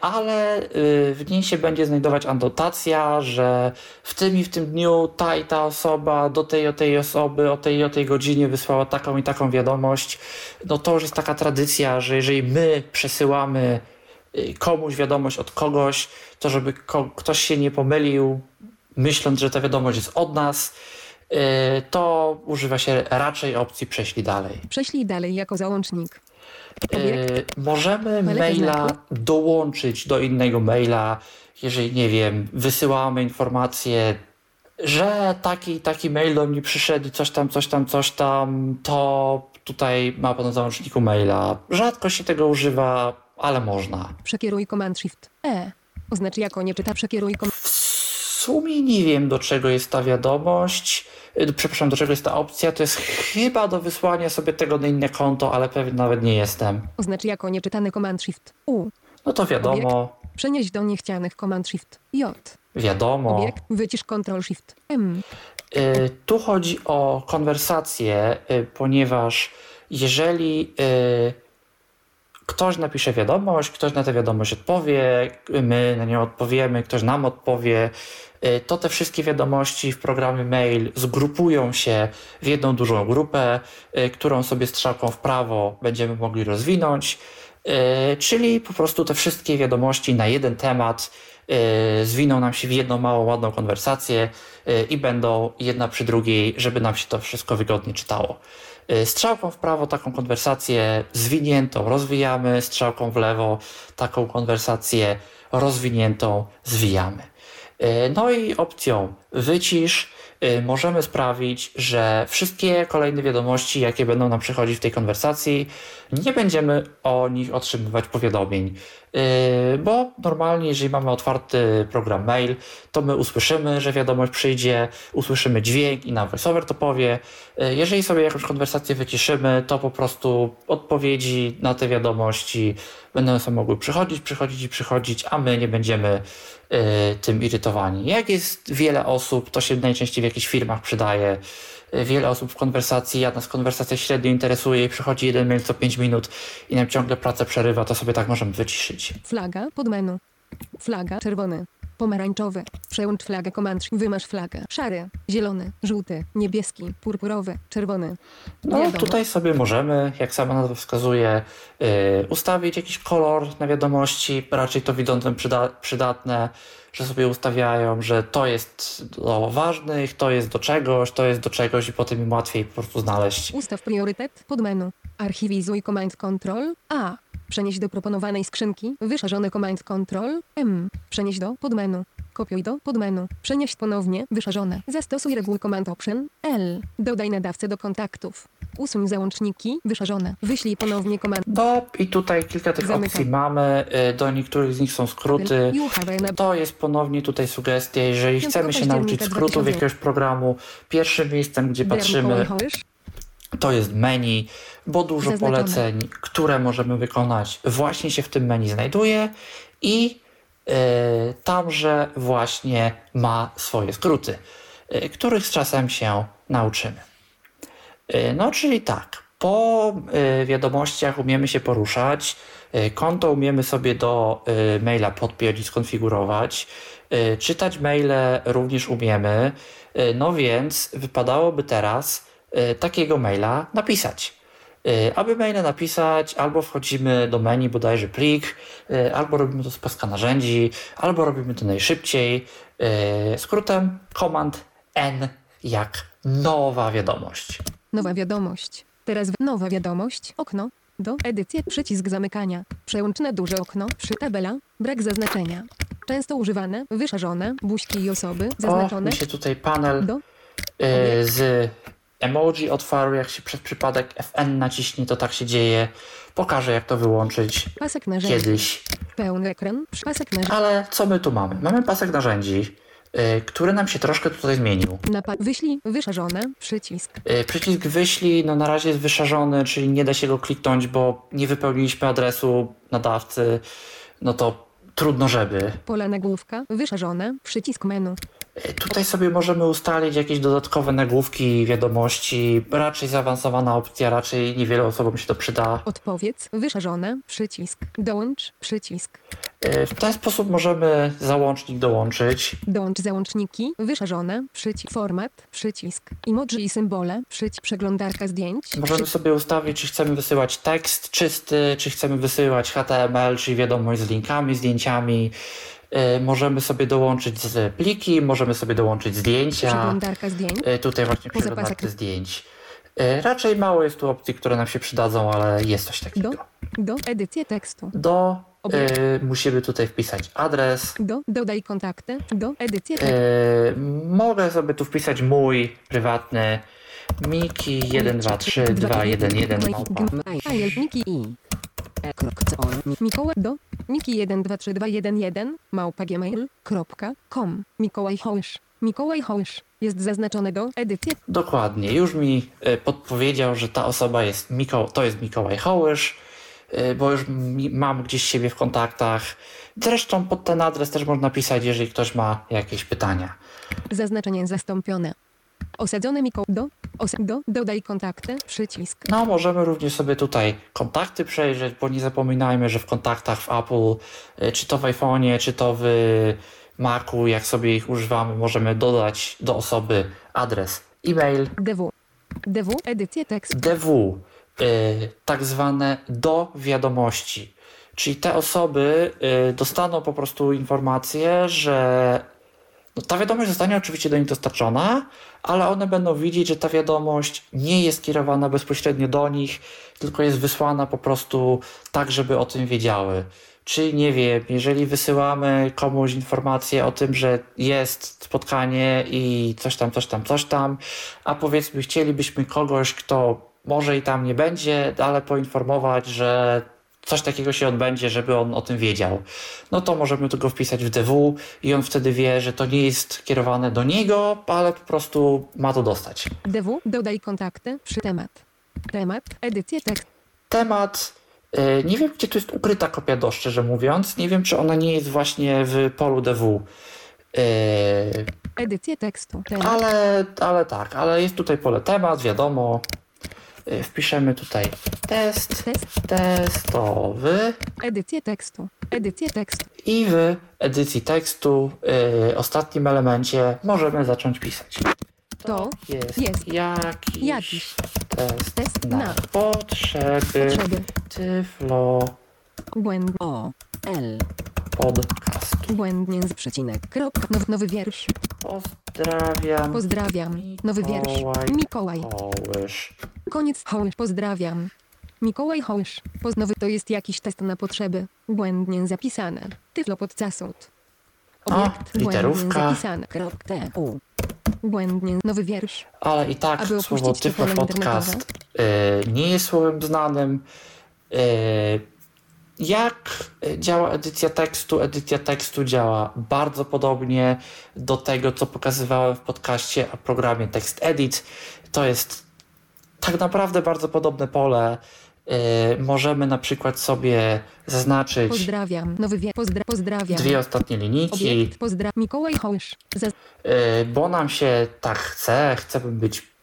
ale y, w niej się będzie znajdować anotacja, że w tym i w tym dniu ta i ta osoba do tej o tej osoby o tej o tej godzinie wysłała taką i taką wiadomość. No to już jest taka tradycja, że jeżeli my przesyłamy y, komuś wiadomość od kogoś, to żeby ko- ktoś się nie pomylił, myśląc, że ta wiadomość jest od nas, y, to używa się raczej opcji prześlij dalej. Prześlij dalej jako załącznik. Y, możemy maila dołączyć do innego maila, jeżeli nie wiem, wysyłamy informację, że taki taki mail do mnie przyszedł, coś tam, coś tam, coś tam, to tutaj ma pan na załączniku maila. Rzadko się tego używa, ale można. Przekieruj Command Shift E. Oznacz jako nie czyta przekieruj kom... W sumie nie wiem, do czego jest ta wiadomość. Y, Przepraszam, do czego jest ta opcja. To jest chyba do wysłania sobie tego na inne konto, ale pewien nawet nie jestem. Oznacz jako nieczytany Command Shift U. No to wiadomo, Przenieść do niechcianych Command Shift J. wiadomo. Obiekt. Wycisz Ctrl Shift M. Y, Tu chodzi o konwersację, y, ponieważ jeżeli y, ktoś napisze wiadomość, ktoś na tę wiadomość odpowie, my na nią odpowiemy, ktoś nam odpowie, y, to te wszystkie wiadomości w programie mail zgrupują się w jedną dużą grupę, y, którą sobie strzałką w prawo będziemy mogli rozwinąć. Y, Czyli po prostu te wszystkie wiadomości na jeden temat y, zwiną nam się w jedną małą, ładną konwersację y, i będą jedna przy drugiej, żeby nam się to wszystko wygodnie czytało. Y, Strzałką w prawo taką konwersację zwiniętą rozwijamy, strzałką w lewo taką konwersację rozwiniętą zwijamy. No i opcją wycisz możemy sprawić, że wszystkie kolejne wiadomości, jakie będą nam przychodzić w tej konwersacji, nie będziemy o nich otrzymywać powiadomień. Yy, Bo normalnie, jeżeli mamy otwarty program mail, to my usłyszymy, że wiadomość przyjdzie, usłyszymy dźwięk i nam VoiceOver to powie. Yy, Jeżeli sobie jakąś konwersację wyciszymy, to po prostu odpowiedzi na te wiadomości będą sobie mogły przychodzić, przychodzić i przychodzić, a my nie będziemy yy, tym irytowani. Jak jest wiele osób, to się najczęściej w jakichś firmach przydaje. Wiele osób w konwersacji, ja nas konwersacja średnio interesuje i przychodzi jeden mail co 5 minut i nam ciągle pracę przerywa, to sobie tak możemy wyciszyć. Flaga pod menu. Flaga czerwony. Pomarańczowy. Przełącz flagę Command Shift. Wymasz flagę. Szary. Zielony. Żółty. Niebieski. Purpurowy. Czerwony. No Wiadomo. tutaj sobie możemy, jak sama nazwa wskazuje, yy, ustawić jakiś kolor na wiadomości, raczej to widocznym przyda przydatne, że sobie ustawiają, że to jest do ważnych, to jest do czegoś, to jest do czegoś i potem im łatwiej po prostu znaleźć. Ustaw priorytet pod menu. Archiwizuj Command Control A. Przenieś do proponowanej skrzynki. Wyszarzony Command Control M. Przenieś do podmenu. Kopiuj do podmenu. Przenieść ponownie. Wyszarzone. Zastosuj reguły Command Option L. Dodaj nadawcę do kontaktów. Usuń załączniki. Wyszarzone. Wyślij ponownie Command No i tutaj kilka tych Zamykam. opcji mamy, yy, do niektórych z nich są skróty. To jest ponownie tutaj sugestia, jeżeli 5 chcemy się nauczyć skrótów 2000. jakiegoś programu, pierwszym miejscem, gdzie patrzymy, to jest menu, bo dużo Zaznaczone. poleceń, które możemy wykonać, właśnie się w tym menu znajduje i tamże właśnie ma swoje skróty, e, których z czasem się nauczymy. E, No, czyli tak, po wiadomościach umiemy się poruszać, konto umiemy sobie do maila podpiąć i skonfigurować, czytać maile również umiemy, no więc wypadałoby teraz takiego maila napisać. E, Aby maila napisać, albo wchodzimy do menu bodajże plik, e, albo robimy to z paska narzędzi, albo robimy to najszybciej e, skrótem Command N jak nowa wiadomość. Nowa wiadomość. Teraz nowa wiadomość. Okno. Do edycji. Przycisk zamykania. Przełącz na duże okno. Przy tabela. Brak zaznaczenia. Często używane. Wyszarzone. Buźki i osoby. O, Zaznaczone. mi się tutaj panel z emoji otwarł, jak się przez przypadek FN naciśnie, to tak się dzieje. Pokażę jak to wyłączyć Pasek narzędzi. kiedyś. Pełny ekran. Pasek narzędzi. Ale co my tu mamy? Mamy pasek narzędzi. y, który nam się troszkę tutaj zmienił. Napad. Wyślij. Wyszarzone. Przycisk. Y, Przycisk wyślij, no na razie jest wyszarzony, czyli nie da się go kliknąć, bo nie wypełniliśmy adresu nadawcy, no to trudno żeby. Pole nagłówka. Wyszarzone. Przycisk menu. Tutaj sobie możemy ustalić jakieś dodatkowe nagłówki, wiadomości, raczej zaawansowana opcja, raczej niewiele osobom się to przyda. Odpowiedz. Wyszarzone. Przycisk. Dołącz. Przycisk. Y, W ten sposób możemy załącznik dołączyć. Dołącz załączniki. Wyszarzone. Przycisk. Format. Przycisk. Emoji i symbole. Przycisk. Przeglądarka zdjęć. Możemy sobie ustawić, czy chcemy wysyłać tekst czysty, czy chcemy wysyłać HTML, czyli wiadomość z linkami, zdjęciami. Y, Możemy sobie dołączyć z pliki, możemy sobie dołączyć zdjęcia. Przeglądarka zdjęć. Y, Tutaj właśnie pasek. zdjęć. Y, Raczej mało jest tu opcji, które nam się przydadzą, ale jest coś takiego. Do. Do. Edycję tekstu. Do Obiekt. y, musimy tutaj wpisać adres. Do. Dodaj kontakty. Do. Edycję Y, tekstu. mogę sobie tu wpisać mój prywatny Miki 123211 małpa. Miki i. Mikołaj do. Miki 123211 małpa gmail.com Mikołaj Hołysz. Mikołaj Hołysz. Jest zaznaczone do edycji. Dokładnie, już mi y, podpowiedział, że ta osoba jest Miko, to jest Mikołaj Hołysz, y, bo już mam gdzieś siebie w kontaktach. Zresztą pod ten adres też można pisać, jeżeli ktoś ma jakieś pytania. Zaznaczenie zastąpione. Osadzone Mikołaj do. Osa do. Dodaj kontakty. Przycisk. No, możemy również sobie tutaj kontakty przejrzeć, bo nie zapominajmy, że w kontaktach w Apple, y, czy to w iPhone'ie, czy to w Macu, jak sobie ich używamy, możemy dodać do osoby adres e-mail, DW. DW. Edycję tekstu. DW, y, tak zwane do wiadomości. Czyli te osoby y, dostaną po prostu informację, że no, ta wiadomość zostanie oczywiście do nich dostarczona, ale one będą widzieć, że ta wiadomość nie jest kierowana bezpośrednio do nich, tylko jest wysłana po prostu tak, żeby o tym wiedziały. Czyli nie wiem, jeżeli wysyłamy komuś informację o tym, że jest spotkanie i coś tam, coś tam, coś tam, a powiedzmy chcielibyśmy kogoś, kto może i tam nie będzie, ale poinformować, że coś takiego się odbędzie, żeby on o tym wiedział. No to możemy to go wpisać w DW i on wtedy wie, że to nie jest kierowane do niego, ale po prostu ma to dostać. DW. Dodaj kontakty. Przy temat. Temat. Edycję tekstu. Temat. y, Nie wiem, gdzie tu jest ukryta kopia do, szczerze mówiąc. Nie wiem, czy ona nie jest właśnie w polu DW. Y, Edycję tekstu. Temat. Ale, ale tak, ale jest tutaj pole temat, wiadomo. Y, Wpiszemy tutaj test Test. testowy Edycję tekstu. Edycję tekstu. i w edycji tekstu, y, ostatnim elemencie, możemy zacząć pisać. To jest, jest jakiś, jakiś test, test na, na potrzeby, potrzeby. Tyflo. O, L, podcastu. Błędnie z przecinek. Kropka. Nowy, nowy wiersz. Pozdrawiam. Pozdrawiam. Nowy wiersz. Mikołaj. Hołysz. Koniec. Hołysz. Pozdrawiam. Mikołaj Hołysz. Poz nowy to jest jakiś test na potrzeby. Błędnie zapisane. Tyflo podcasut. Obiekt. Błędnie literówka. zapisane. krop, T, U, Błędnie. Nowy wiersz. Ale i tak Aby słowo Tyflo Podcast y, nie jest słowem znanym. Y, jak działa edycja tekstu? Edycja tekstu działa bardzo podobnie do tego, co pokazywałem w podcaście o programie TextEdit. To jest tak naprawdę bardzo podobne pole. Y, możemy na przykład sobie zaznaczyć Pozdrawiam. Nowy wiersz. Pozdra pozdrawiam. dwie ostatnie linijki. Obiekt. Pozdra Mikołaj Hołysz. Zaz Y, bo nam się tak chce, chcemy być,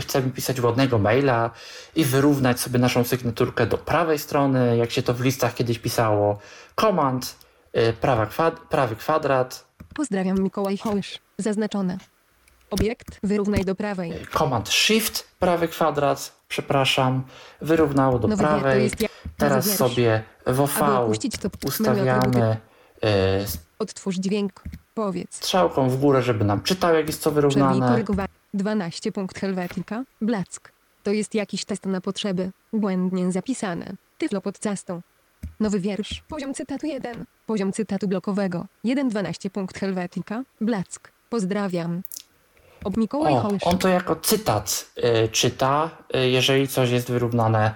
chcemy pisać ładnego maila i wyrównać sobie naszą sygnaturkę do prawej strony, jak się to w listach kiedyś pisało. Komand, y, prawa kwad, prawy kwadrat, Pozdrawiam Mikołaj Hołysz. Zaznaczone. Obiekt. Wyrównaj do prawej. komand shift, prawy kwadrat, przepraszam, wyrównało do Nowy prawej. jest Teraz sobie w OV ustawiamy y, Odtwórz dźwięk. Powiedz. strzałką w górę, żeby nam czytał, jak jest Przerwij wyrównane. korygowanie. 12 punkt Helvetica. Black. To jest jakiś test na potrzeby. Błędnie zapisane. Tyflo pod castą. Nowy wiersz. Poziom cytatu 1. Poziom cytatu blokowego. 1.12 punkt Helvetica. Black. Pozdrawiam. Ob Mikołaj O, on to jako cytat y, czyta, y, jeżeli coś jest wyrównane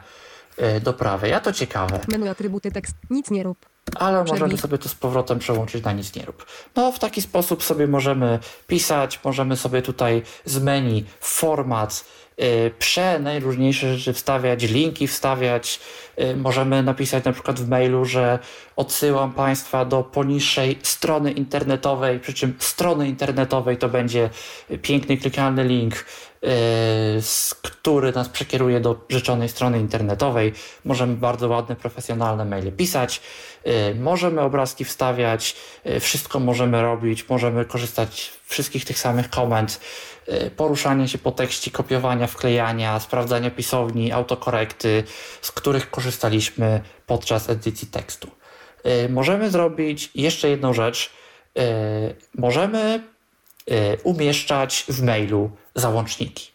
y, do prawej. A to ciekawe. Menu atrybuty tekst. Nic nie rób. Ale możemy sobie to z powrotem przełączyć na nic nie rób. No w taki sposób sobie możemy pisać, możemy sobie tutaj z menu format y, prze najróżniejsze rzeczy wstawiać, linki wstawiać. Y, możemy napisać na przykład w mailu, że odsyłam Państwa do poniższej strony internetowej, przy czym strony internetowej to będzie piękny klikalny link, który nas przekieruje do życzonej strony internetowej. Możemy bardzo ładne, profesjonalne maile pisać, y, możemy obrazki wstawiać, y, wszystko możemy robić, możemy korzystać z wszystkich tych samych komend, y, poruszania się po tekście, kopiowania, wklejania, sprawdzania pisowni, autokorekty, z których korzystaliśmy podczas edycji tekstu. Y, Możemy zrobić jeszcze jedną rzecz. Y, Możemy y, umieszczać w mailu załączniki.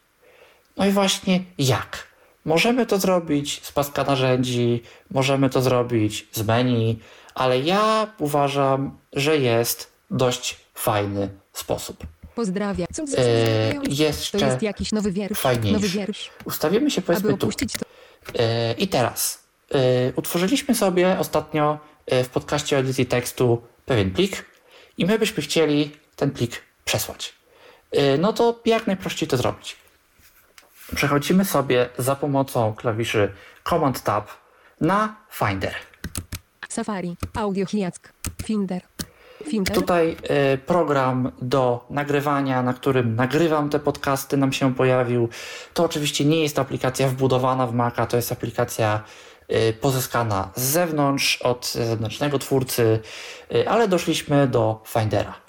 No i właśnie jak? Możemy to zrobić z paska narzędzi, możemy to zrobić z menu, ale ja uważam, że jest dość fajny sposób. Pozdrawia. Co, co, co, E, to jeszcze jest jakiś nowy wiersz. fajniejszy. Nowy wiersz. ustawimy się Aby powiedzmy tu. opuścić to. E, I teraz e, utworzyliśmy sobie ostatnio e, w podcaście o edycji tekstu pewien plik i my byśmy chcieli ten plik przesłać. E, No to jak najprościej to zrobić? Przechodzimy sobie za pomocą klawiszy Command Tab na Finder. Safari. Audio Hiack. Finder. Finder. Tutaj e, program do nagrywania, na którym nagrywam te podcasty, nam się pojawił. To oczywiście nie jest aplikacja wbudowana w Maca, to jest aplikacja e, pozyskana z zewnątrz, od zewnętrznego twórcy, ale doszliśmy do Findera.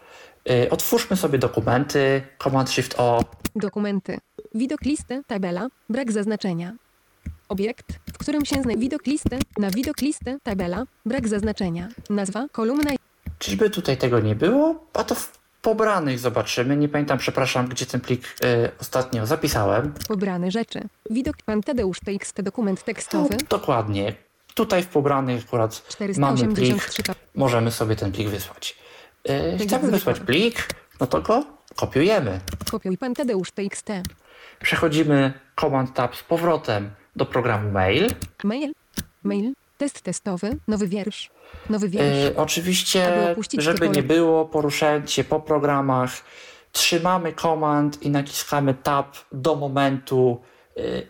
E, Otwórzmy sobie dokumenty, Command Shift O, Dokumenty. Widok listy, tabela, brak zaznaczenia. Obiekt, w którym się znajdzie widok listy, na widok listy, tabela, brak zaznaczenia. Nazwa, kolumna, Czyżby tutaj tego nie było? A to w pobranych zobaczymy. Nie pamiętam, przepraszam, gdzie ten plik e, ostatnio zapisałem. pobrane rzeczy. Widok pan Tadeusz TXT dokument No, tekstowy. dokładnie. Tutaj w pobranych akurat mamy plik. 483 pa- możemy sobie ten plik wysłać. Yy, chcemy wysłać plik, no to go kopiujemy. Kopiuj pan Tadeusz TXT. Przechodzimy Command Tab z powrotem do programu Mail. Mail. Mail. Test testowy. Nowy wiersz. Nowy wiersz. Yy, oczywiście, żeby nie było, poruszając się po programach, trzymamy Command i naciskamy Tab do momentu,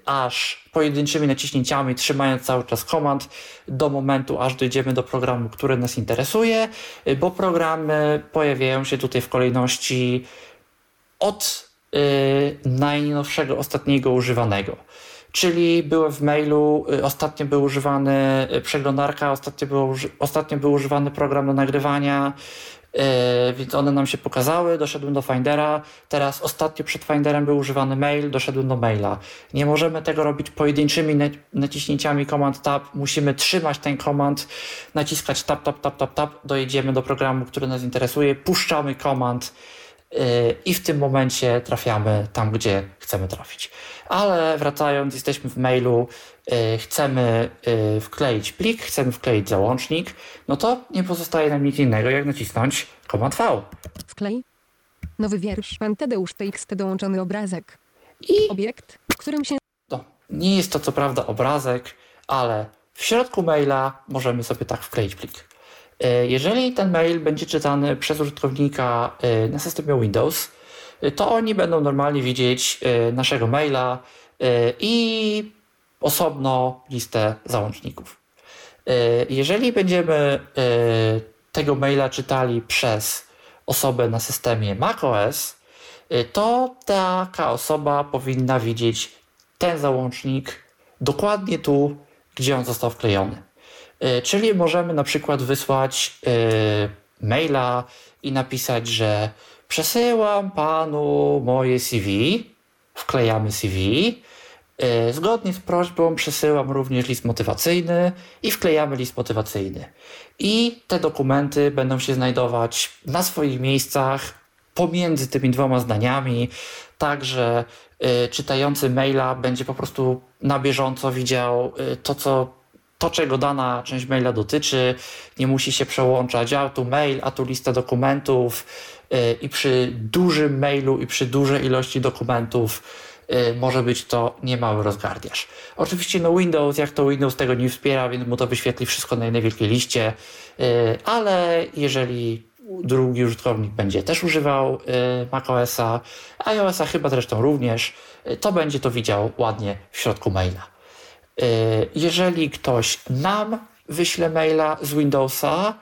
aż pojedynczymi naciśnięciami, trzymając cały czas Command, do momentu, aż dojdziemy do programu, który nas interesuje, yy, bo programy pojawiają się tutaj w kolejności od y, najnowszego, ostatniego używanego. Czyli były w mailu, y, ostatnio był używany y, przeglądarka, ostatnio był, ostatnio był używany program do nagrywania, y, więc one nam się pokazały, doszedłem do Findera, teraz ostatnio przed Finderem był używany mail, doszedłem do maila. Nie możemy tego robić pojedynczymi na- naciśnięciami Command Tab, musimy trzymać ten komand, naciskać tab, tab, tab, tab, tab, dojedziemy do programu, który nas interesuje, puszczamy komand, Yy, i w tym momencie trafiamy tam, gdzie chcemy trafić. Ale wracając, jesteśmy w mailu, chcemy yy, wkleić plik, chcemy wkleić załącznik, no to nie pozostaje nam nic innego, jak nacisnąć Command V. Wklej. Nowy wiersz. Pan Tadeusz TXT dołączony obrazek. I Obiekt, w którym się no, nie jest to co prawda obrazek, ale w środku maila możemy sobie tak wkleić plik. E, Jeżeli ten mail będzie czytany przez użytkownika na systemie Windows, to oni będą normalnie widzieć naszego maila i osobno listę załączników. E, Jeżeli będziemy e, tego maila czytali przez osobę na systemie macOS, y, to taka osoba powinna widzieć ten załącznik dokładnie tu, gdzie on został wklejony. Y, Czyli możemy na przykład wysłać y, maila i napisać, że przesyłam panu moje CV, wklejamy CV. Y, Zgodnie z prośbą przesyłam również list motywacyjny i wklejamy list motywacyjny. I te dokumenty będą się znajdować na swoich miejscach pomiędzy tymi dwoma zdaniami, tak że y, czytający maila będzie po prostu na bieżąco widział y, to, co, to, czego dana część maila dotyczy. Nie musi się przełączać, a tu mail, a tu lista dokumentów. I przy dużym mailu i przy dużej ilości dokumentów może być to niemały rozgardiaż. Oczywiście no Windows, jak to Windows tego nie wspiera, więc mu to wyświetli wszystko na wielkiej liście, y, ale jeżeli drugi użytkownik będzie też używał y, macOSa, iOSa chyba zresztą również, y, to będzie to widział ładnie w środku maila. Y, jeżeli ktoś nam wyśle maila z Windowsa,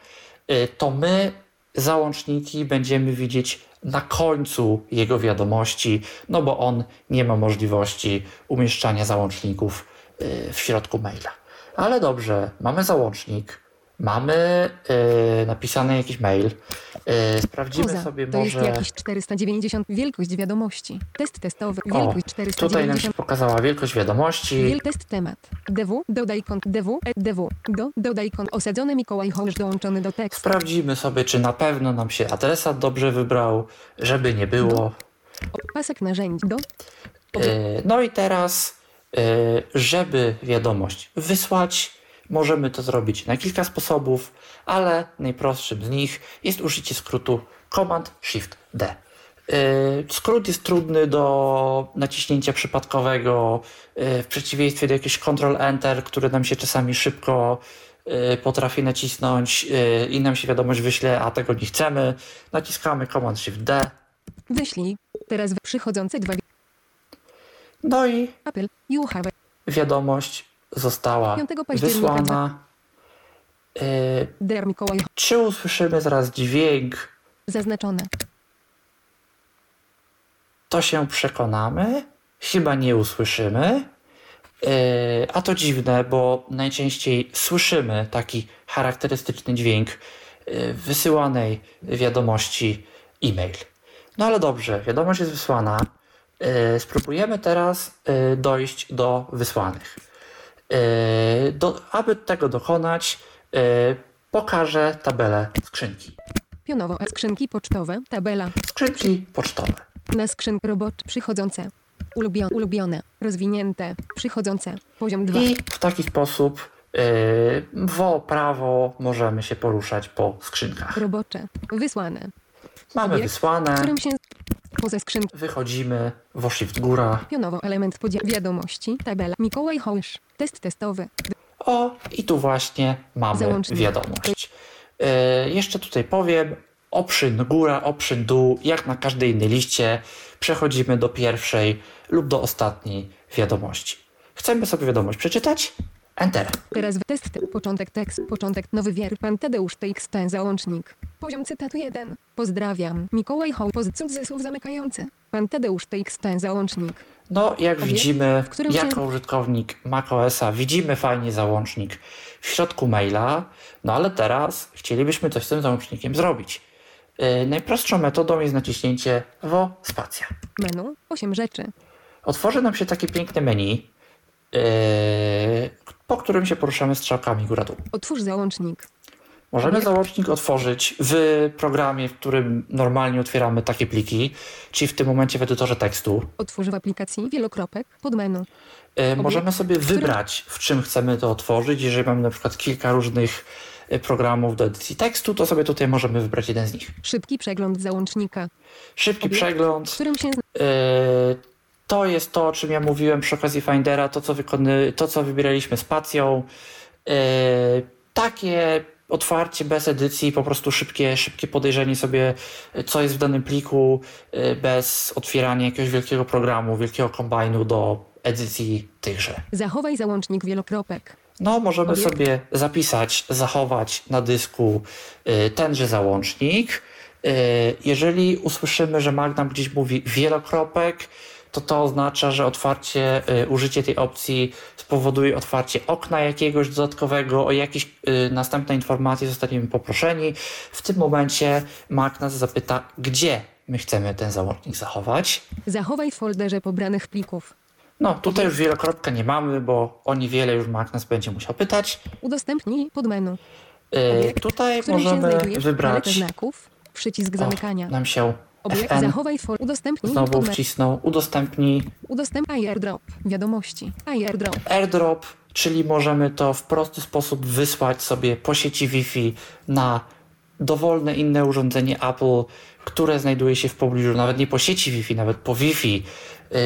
y, to my załączniki będziemy widzieć na końcu jego wiadomości, no bo on nie ma możliwości umieszczania załączników y, w środku maila. Ale dobrze, mamy załącznik, mamy y, napisany jakiś mail, y, sprawdzimy Poza. sobie To może... jest jakiś 490. Wielkość wiadomości. Test testowy. O, Wielkość tutaj nam się 490. pokazała wielkość wiadomości. Wiel test temat. DW, dodaj kont, DW, e, DW, do, dodaj kont, osadzony Mikołaj Hołż dołączony do tekstu. Sprawdzimy sobie, czy na pewno nam się adresat dobrze wybrał, żeby nie było. O, pasek narzędzi, do, E, No i teraz, e, żeby wiadomość wysłać, możemy to zrobić na kilka sposobów, ale najprostszym z nich jest użycie skrótu Command Shift D. E, Skrót jest trudny do naciśnięcia przypadkowego, e, w przeciwieństwie do jakiegoś Ctrl Enter, który nam się czasami szybko e, potrafi nacisnąć i nam się wiadomość wyśle, a tego nie chcemy. Naciskamy Command Shift D. wyślij. Teraz w- przychodzące dwa. No i Apple, you have. wiadomość została 5 października wysłana. Yy, Ho- czy usłyszymy zaraz dźwięk, zaznaczone. to się przekonamy. Chyba nie usłyszymy. Yy, a to dziwne, bo najczęściej słyszymy taki charakterystyczny dźwięk yy, wysyłanej wiadomości e-mail. No ale dobrze, wiadomość jest wysłana. Spróbujemy teraz dojść do wysłanych. Yy, do, aby tego dokonać, yy, pokażę tabelę skrzynki. Pionowo, a skrzynki pocztowe, tabela. Skrzynki pocztowe. Na skrzynk robot przychodzące. Ulubione, ulubione, rozwinięte, przychodzące. Poziom 2. I w taki sposób yy, w prawo możemy się poruszać po skrzynkach. Robocze. Wysłane. Mamy Obiekt, wysłane, Którym się poza skrzynki. wychodzimy, w shift góra. Pionowo element podziału. Wiadomości. Tabela. Mikołaj Hołż. Test testowy. O, i tu właśnie mamy Załącznik. wiadomość. Yy, jeszcze tutaj powiem, option góra, option dół, jak na każdej innej liście, przechodzimy do pierwszej lub do ostatniej wiadomości. Chcemy sobie wiadomość przeczytać? Enter. Teraz w test. te- Początek tekst. Początek. Nowy wier. Pan Tadeusz TXT. Załącznik. Poziom cytatu 1. Pozdrawiam. Mikołaj Hołż. Poz cudzysłów zamykający. Pan Tadeusz TXT. Załącznik. No, jak Obiekt, widzimy, którym się- jako użytkownik macOSa widzimy fajnie załącznik w środku maila, no ale teraz chcielibyśmy coś z tym załącznikiem zrobić. Yy, najprostszą metodą jest naciśnięcie w spacja. Menu. 8 rzeczy. Otworzy nam się takie piękne menu, yy, po którym się poruszamy strzałkami góra-dół. Otwórz załącznik. Możemy załącznik otworzyć w programie, w którym normalnie otwieramy takie pliki, czyli w tym momencie w edytorze tekstu. Otwórz w aplikacji wielokropek. Pod menu. E, Możemy sobie wybrać, w czym chcemy to otworzyć. Jeżeli mamy na przykład kilka różnych e, programów do edycji tekstu, to sobie tutaj możemy wybrać jeden z nich. Szybki przegląd załącznika. Szybki Obiekt, przegląd. W którym się e, To jest to, o czym ja mówiłem przy okazji Findera, to co, wykony, to, co wybieraliśmy spacją. E, Takie otwarcie bez edycji, po prostu szybkie, szybkie podejrzenie sobie, e, co jest w danym pliku, e, bez otwierania jakiegoś wielkiego programu, wielkiego kombajnu do edycji tychże. Zachowaj załącznik wielokropek. No, możemy Obiekt. sobie zapisać, zachować na dysku tenże załącznik. Jeżeli usłyszymy, że Magnum gdzieś mówi wielokropek, to to oznacza, że otwarcie, y, użycie tej opcji spowoduje otwarcie okna jakiegoś dodatkowego, o jakieś y, następne informacje zostaniemy poproszeni. W tym momencie Mac nas zapyta, gdzie my chcemy ten załącznik zachować. Zachowaj w folderze pobranych plików. No, tutaj już wielokropka nie mamy, bo o niewiele już Mac nas będzie musiał pytać. Udostępnij pod menu. E, Obiekt, tutaj możemy wybrać. znaków. Przycisk zamykania. O, nam się Obiekt FN zachowaj fol. Udostępnij znowu wcisnął. Udostępnij Udostępnij airdrop. Wiadomości. Airdrop. airdrop, czyli możemy to w prosty sposób wysłać sobie po sieci Wi-Fi na dowolne inne urządzenie Apple, które znajduje się w pobliżu, nawet nie po sieci Wi-Fi, nawet po Wi-Fi,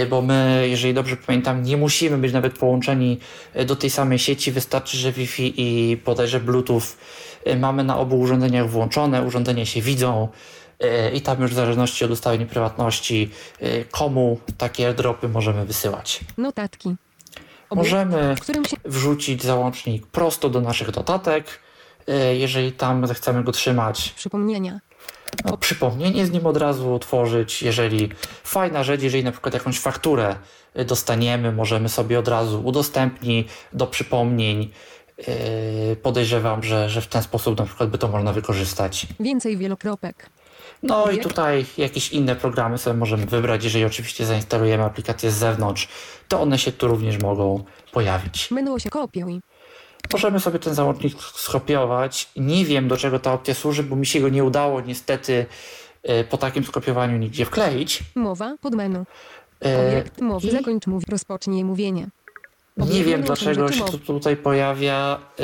y, bo my, jeżeli dobrze pamiętam, nie musimy być nawet połączeni y, do tej samej sieci, wystarczy, że Wi-Fi i bodajże Bluetooth y, mamy na obu urządzeniach włączone, urządzenia się widzą i tam już w zależności od ustawień prywatności, komu takie airdropy możemy wysyłać. Notatki. Obiekt, możemy się... wrzucić załącznik prosto do naszych notatek, jeżeli tam zechcemy go trzymać. Przypomnienia no, przypomnienie z nim od razu otworzyć. Jeżeli fajna rzecz, jeżeli na przykład jakąś fakturę dostaniemy, możemy sobie od razu udostępnić do przypomnień. Podejrzewam, że, że w ten sposób na przykład by to można wykorzystać. Więcej wielokropek. No i tutaj jakieś inne programy sobie możemy wybrać. Jeżeli oczywiście zainstalujemy aplikację z zewnątrz, to one się tu również mogą pojawić. Menu się kopiuj. Możemy sobie ten załącznik skopiować. Nie wiem, do czego ta opcja służy, bo mi się go nie udało niestety e, po takim skopiowaniu nigdzie wkleić. Mowa pod menu. E, Obiekt mowy. I... Zakończ mów. Rozpocznij mówienie. Obiekt nie wiem, dlaczego się to tutaj pojawia. E,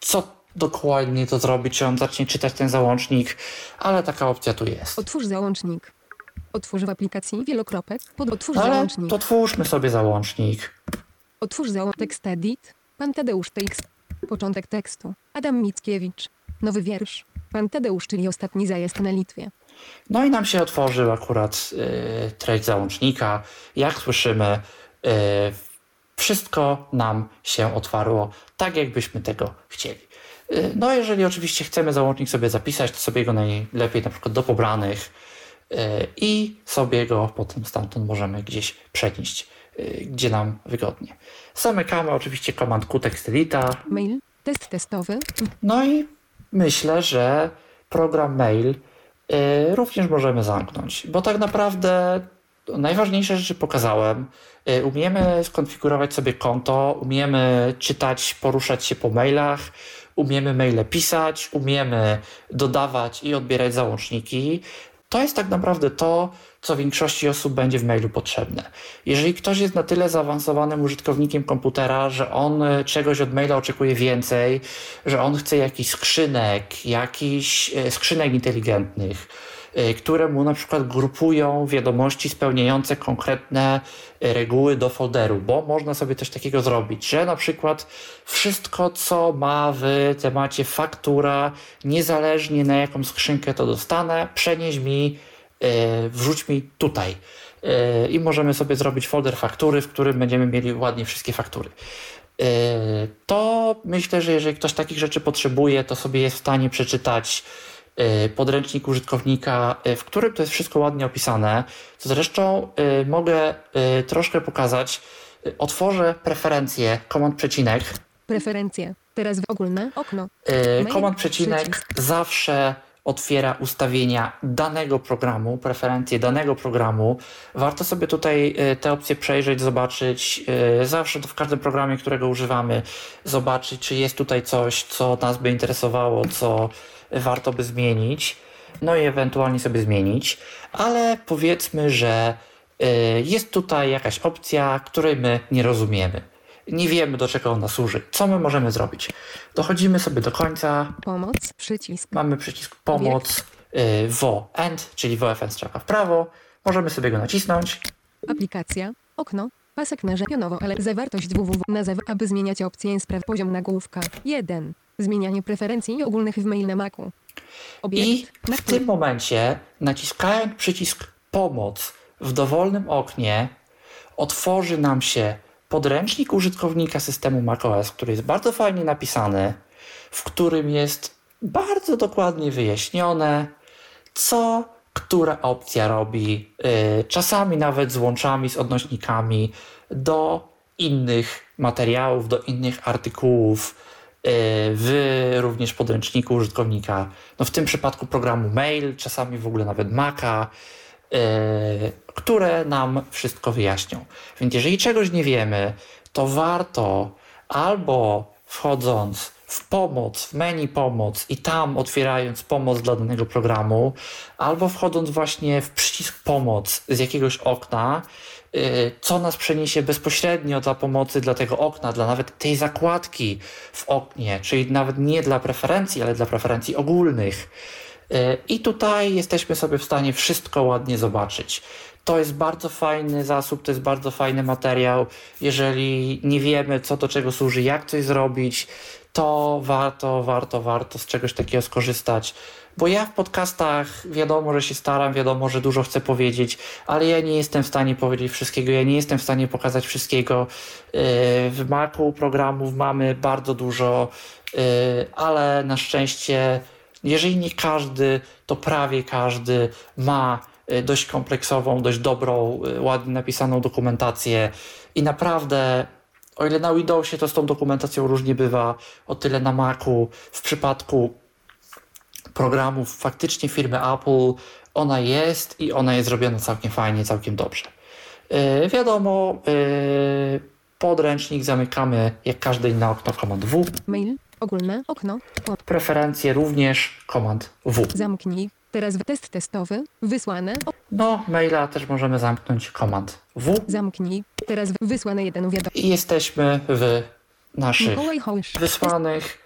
co dokładnie to zrobić, czy on zacznie czytać ten załącznik, ale taka opcja tu jest. Otwórz załącznik. Otwórz w aplikacji wielokropek. Pod otwórz ale załącznik. to twórzmy sobie załącznik. Otwórz załącznik. Tekst edit. Pan Tadeusz TX. Początek tekstu. Adam Mickiewicz. Nowy wiersz. Pan Tadeusz, czyli ostatni zajazd na Litwie. No i nam się otworzył akurat y, treść załącznika. Jak słyszymy, y, wszystko nam się otwarło tak, jakbyśmy tego chcieli. Y, no jeżeli oczywiście chcemy załącznik sobie zapisać, to sobie go najlepiej na przykład do pobranych y, i sobie go potem stamtąd możemy gdzieś przenieść, y, gdzie nam wygodnie. Zamykamy oczywiście Command Q Text Edita. Mail, test testowy. No i myślę, że program mail również możemy zamknąć, bo tak naprawdę najważniejsze rzeczy pokazałem. Umiemy skonfigurować sobie konto, umiemy czytać, poruszać się po mailach, umiemy maile pisać, umiemy dodawać i odbierać załączniki. To jest tak naprawdę to, co większości osób będzie w mailu potrzebne. Jeżeli ktoś jest na tyle zaawansowanym użytkownikiem komputera, że on e, czegoś od maila oczekuje więcej, że on chce jakiś skrzynek, jakichś e, skrzynek inteligentnych, które mu na przykład grupują wiadomości spełniające konkretne reguły do folderu, bo można sobie coś takiego zrobić, że na przykład wszystko, co ma w temacie faktura, niezależnie na jaką skrzynkę to dostanę, przenieś mi E, wrzuć mi tutaj. I możemy sobie zrobić folder faktury, w którym będziemy mieli ładnie wszystkie faktury. To myślę, że jeżeli ktoś takich rzeczy potrzebuje, to sobie jest w stanie przeczytać podręcznik użytkownika, w którym to jest wszystko ładnie opisane. To zresztą mogę troszkę pokazać. Otworzę preferencje, komand przecinek. Preferencje. Teraz w ogólne okno. Komand przecinek zawsze otwiera ustawienia danego programu, preferencje danego programu. Warto sobie tutaj te opcje przejrzeć, zobaczyć. Zawsze w każdym programie, którego używamy, zobaczyć, czy jest tutaj coś, co nas by interesowało, co warto by zmienić. No i ewentualnie sobie zmienić, ale powiedzmy, że e, jest tutaj jakaś opcja, której my nie rozumiemy nie wiemy, do czego ona służy. Co my możemy zrobić? Dochodzimy sobie do końca. Pomoc, przycisk. Mamy przycisk pomoc, y, wo end, czyli WFN strzałka w prawo. Możemy sobie go nacisnąć. Aplikacja, okno, pasek narzędzionowo, ale zawartość www, nazw, aby zmieniać opcję spraw poziom nagłówka. 1. Zmienianie preferencji ogólnych w mail na Macu. Obiekt, I w tym momencie, naciskając przycisk pomoc w dowolnym oknie, otworzy nam się podręcznik użytkownika systemu macOS, który jest bardzo fajnie napisany, w którym jest bardzo dokładnie wyjaśnione, co która opcja robi, y, czasami nawet z łączami, z odnośnikami do innych materiałów, do innych artykułów w również podręczniku użytkownika. No w tym przypadku programu Mail, czasami w ogóle nawet Maca, y, które nam wszystko wyjaśnią. Więc jeżeli czegoś nie wiemy, to warto albo wchodząc w pomoc, w menu pomoc i tam otwierając pomoc dla danego programu, albo wchodząc właśnie w przycisk pomoc z jakiegoś okna, co nas przeniesie bezpośrednio dla pomocy dla tego okna, dla nawet tej zakładki w oknie, czyli nawet nie dla preferencji, ale dla preferencji ogólnych. Y, I tutaj jesteśmy sobie w stanie wszystko ładnie zobaczyć. To jest bardzo fajny zasób, to jest bardzo fajny materiał. Jeżeli nie wiemy, co do czego służy, jak coś zrobić, to warto, warto, warto z czegoś takiego skorzystać. Bo ja w podcastach wiadomo, że się staram, wiadomo, że dużo chcę powiedzieć, ale ja nie jestem w stanie powiedzieć wszystkiego, ja nie jestem w stanie pokazać wszystkiego. Yy, w Macu programów mamy bardzo dużo, yy, ale na szczęście, jeżeli nie każdy, to prawie każdy ma yy, dość kompleksową, dość dobrą, ładnie napisaną dokumentację i naprawdę o ile na Windowsie to z tą dokumentacją różnie bywa, o tyle na Macu w przypadku programów faktycznie firmy Apple ona jest i ona jest zrobiona całkiem fajnie, całkiem dobrze. Yy, wiadomo, yy, podręcznik zamykamy jak każde inne okno Command W. Mail, ogólne, okno, Preferencje również Command W. zamknij. Teraz w test testowy, wysłane, No, maila też możemy zamknąć Command W. zamknij. Teraz wysłane jeden wiadomość. I jesteśmy w naszych wysłanych.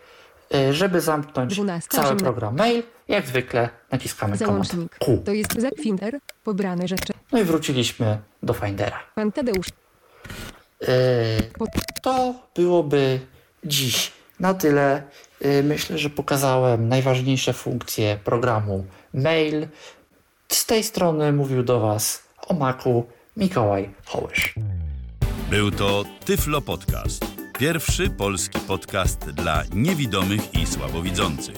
Y, Żeby zamknąć 12, cały 18. program mail, jak zwykle naciskamy Załącznik. Q. To jest Zack Finder, pobrane rzeczy. No i wróciliśmy do Findera. Pan Tadeusz. Yy, Po, to byłoby dziś na tyle. Yy, Myślę, że pokazałem najważniejsze funkcje programu mail. Z tej strony mówił do Was o Macu Mikołaj Hołysz. Był to Tyflo Podcast. Pierwszy polski podcast dla niewidomych i słabowidzących.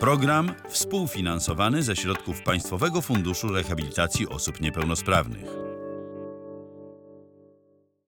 Program współfinansowany ze środków Państwowego Funduszu Rehabilitacji Osób Niepełnosprawnych.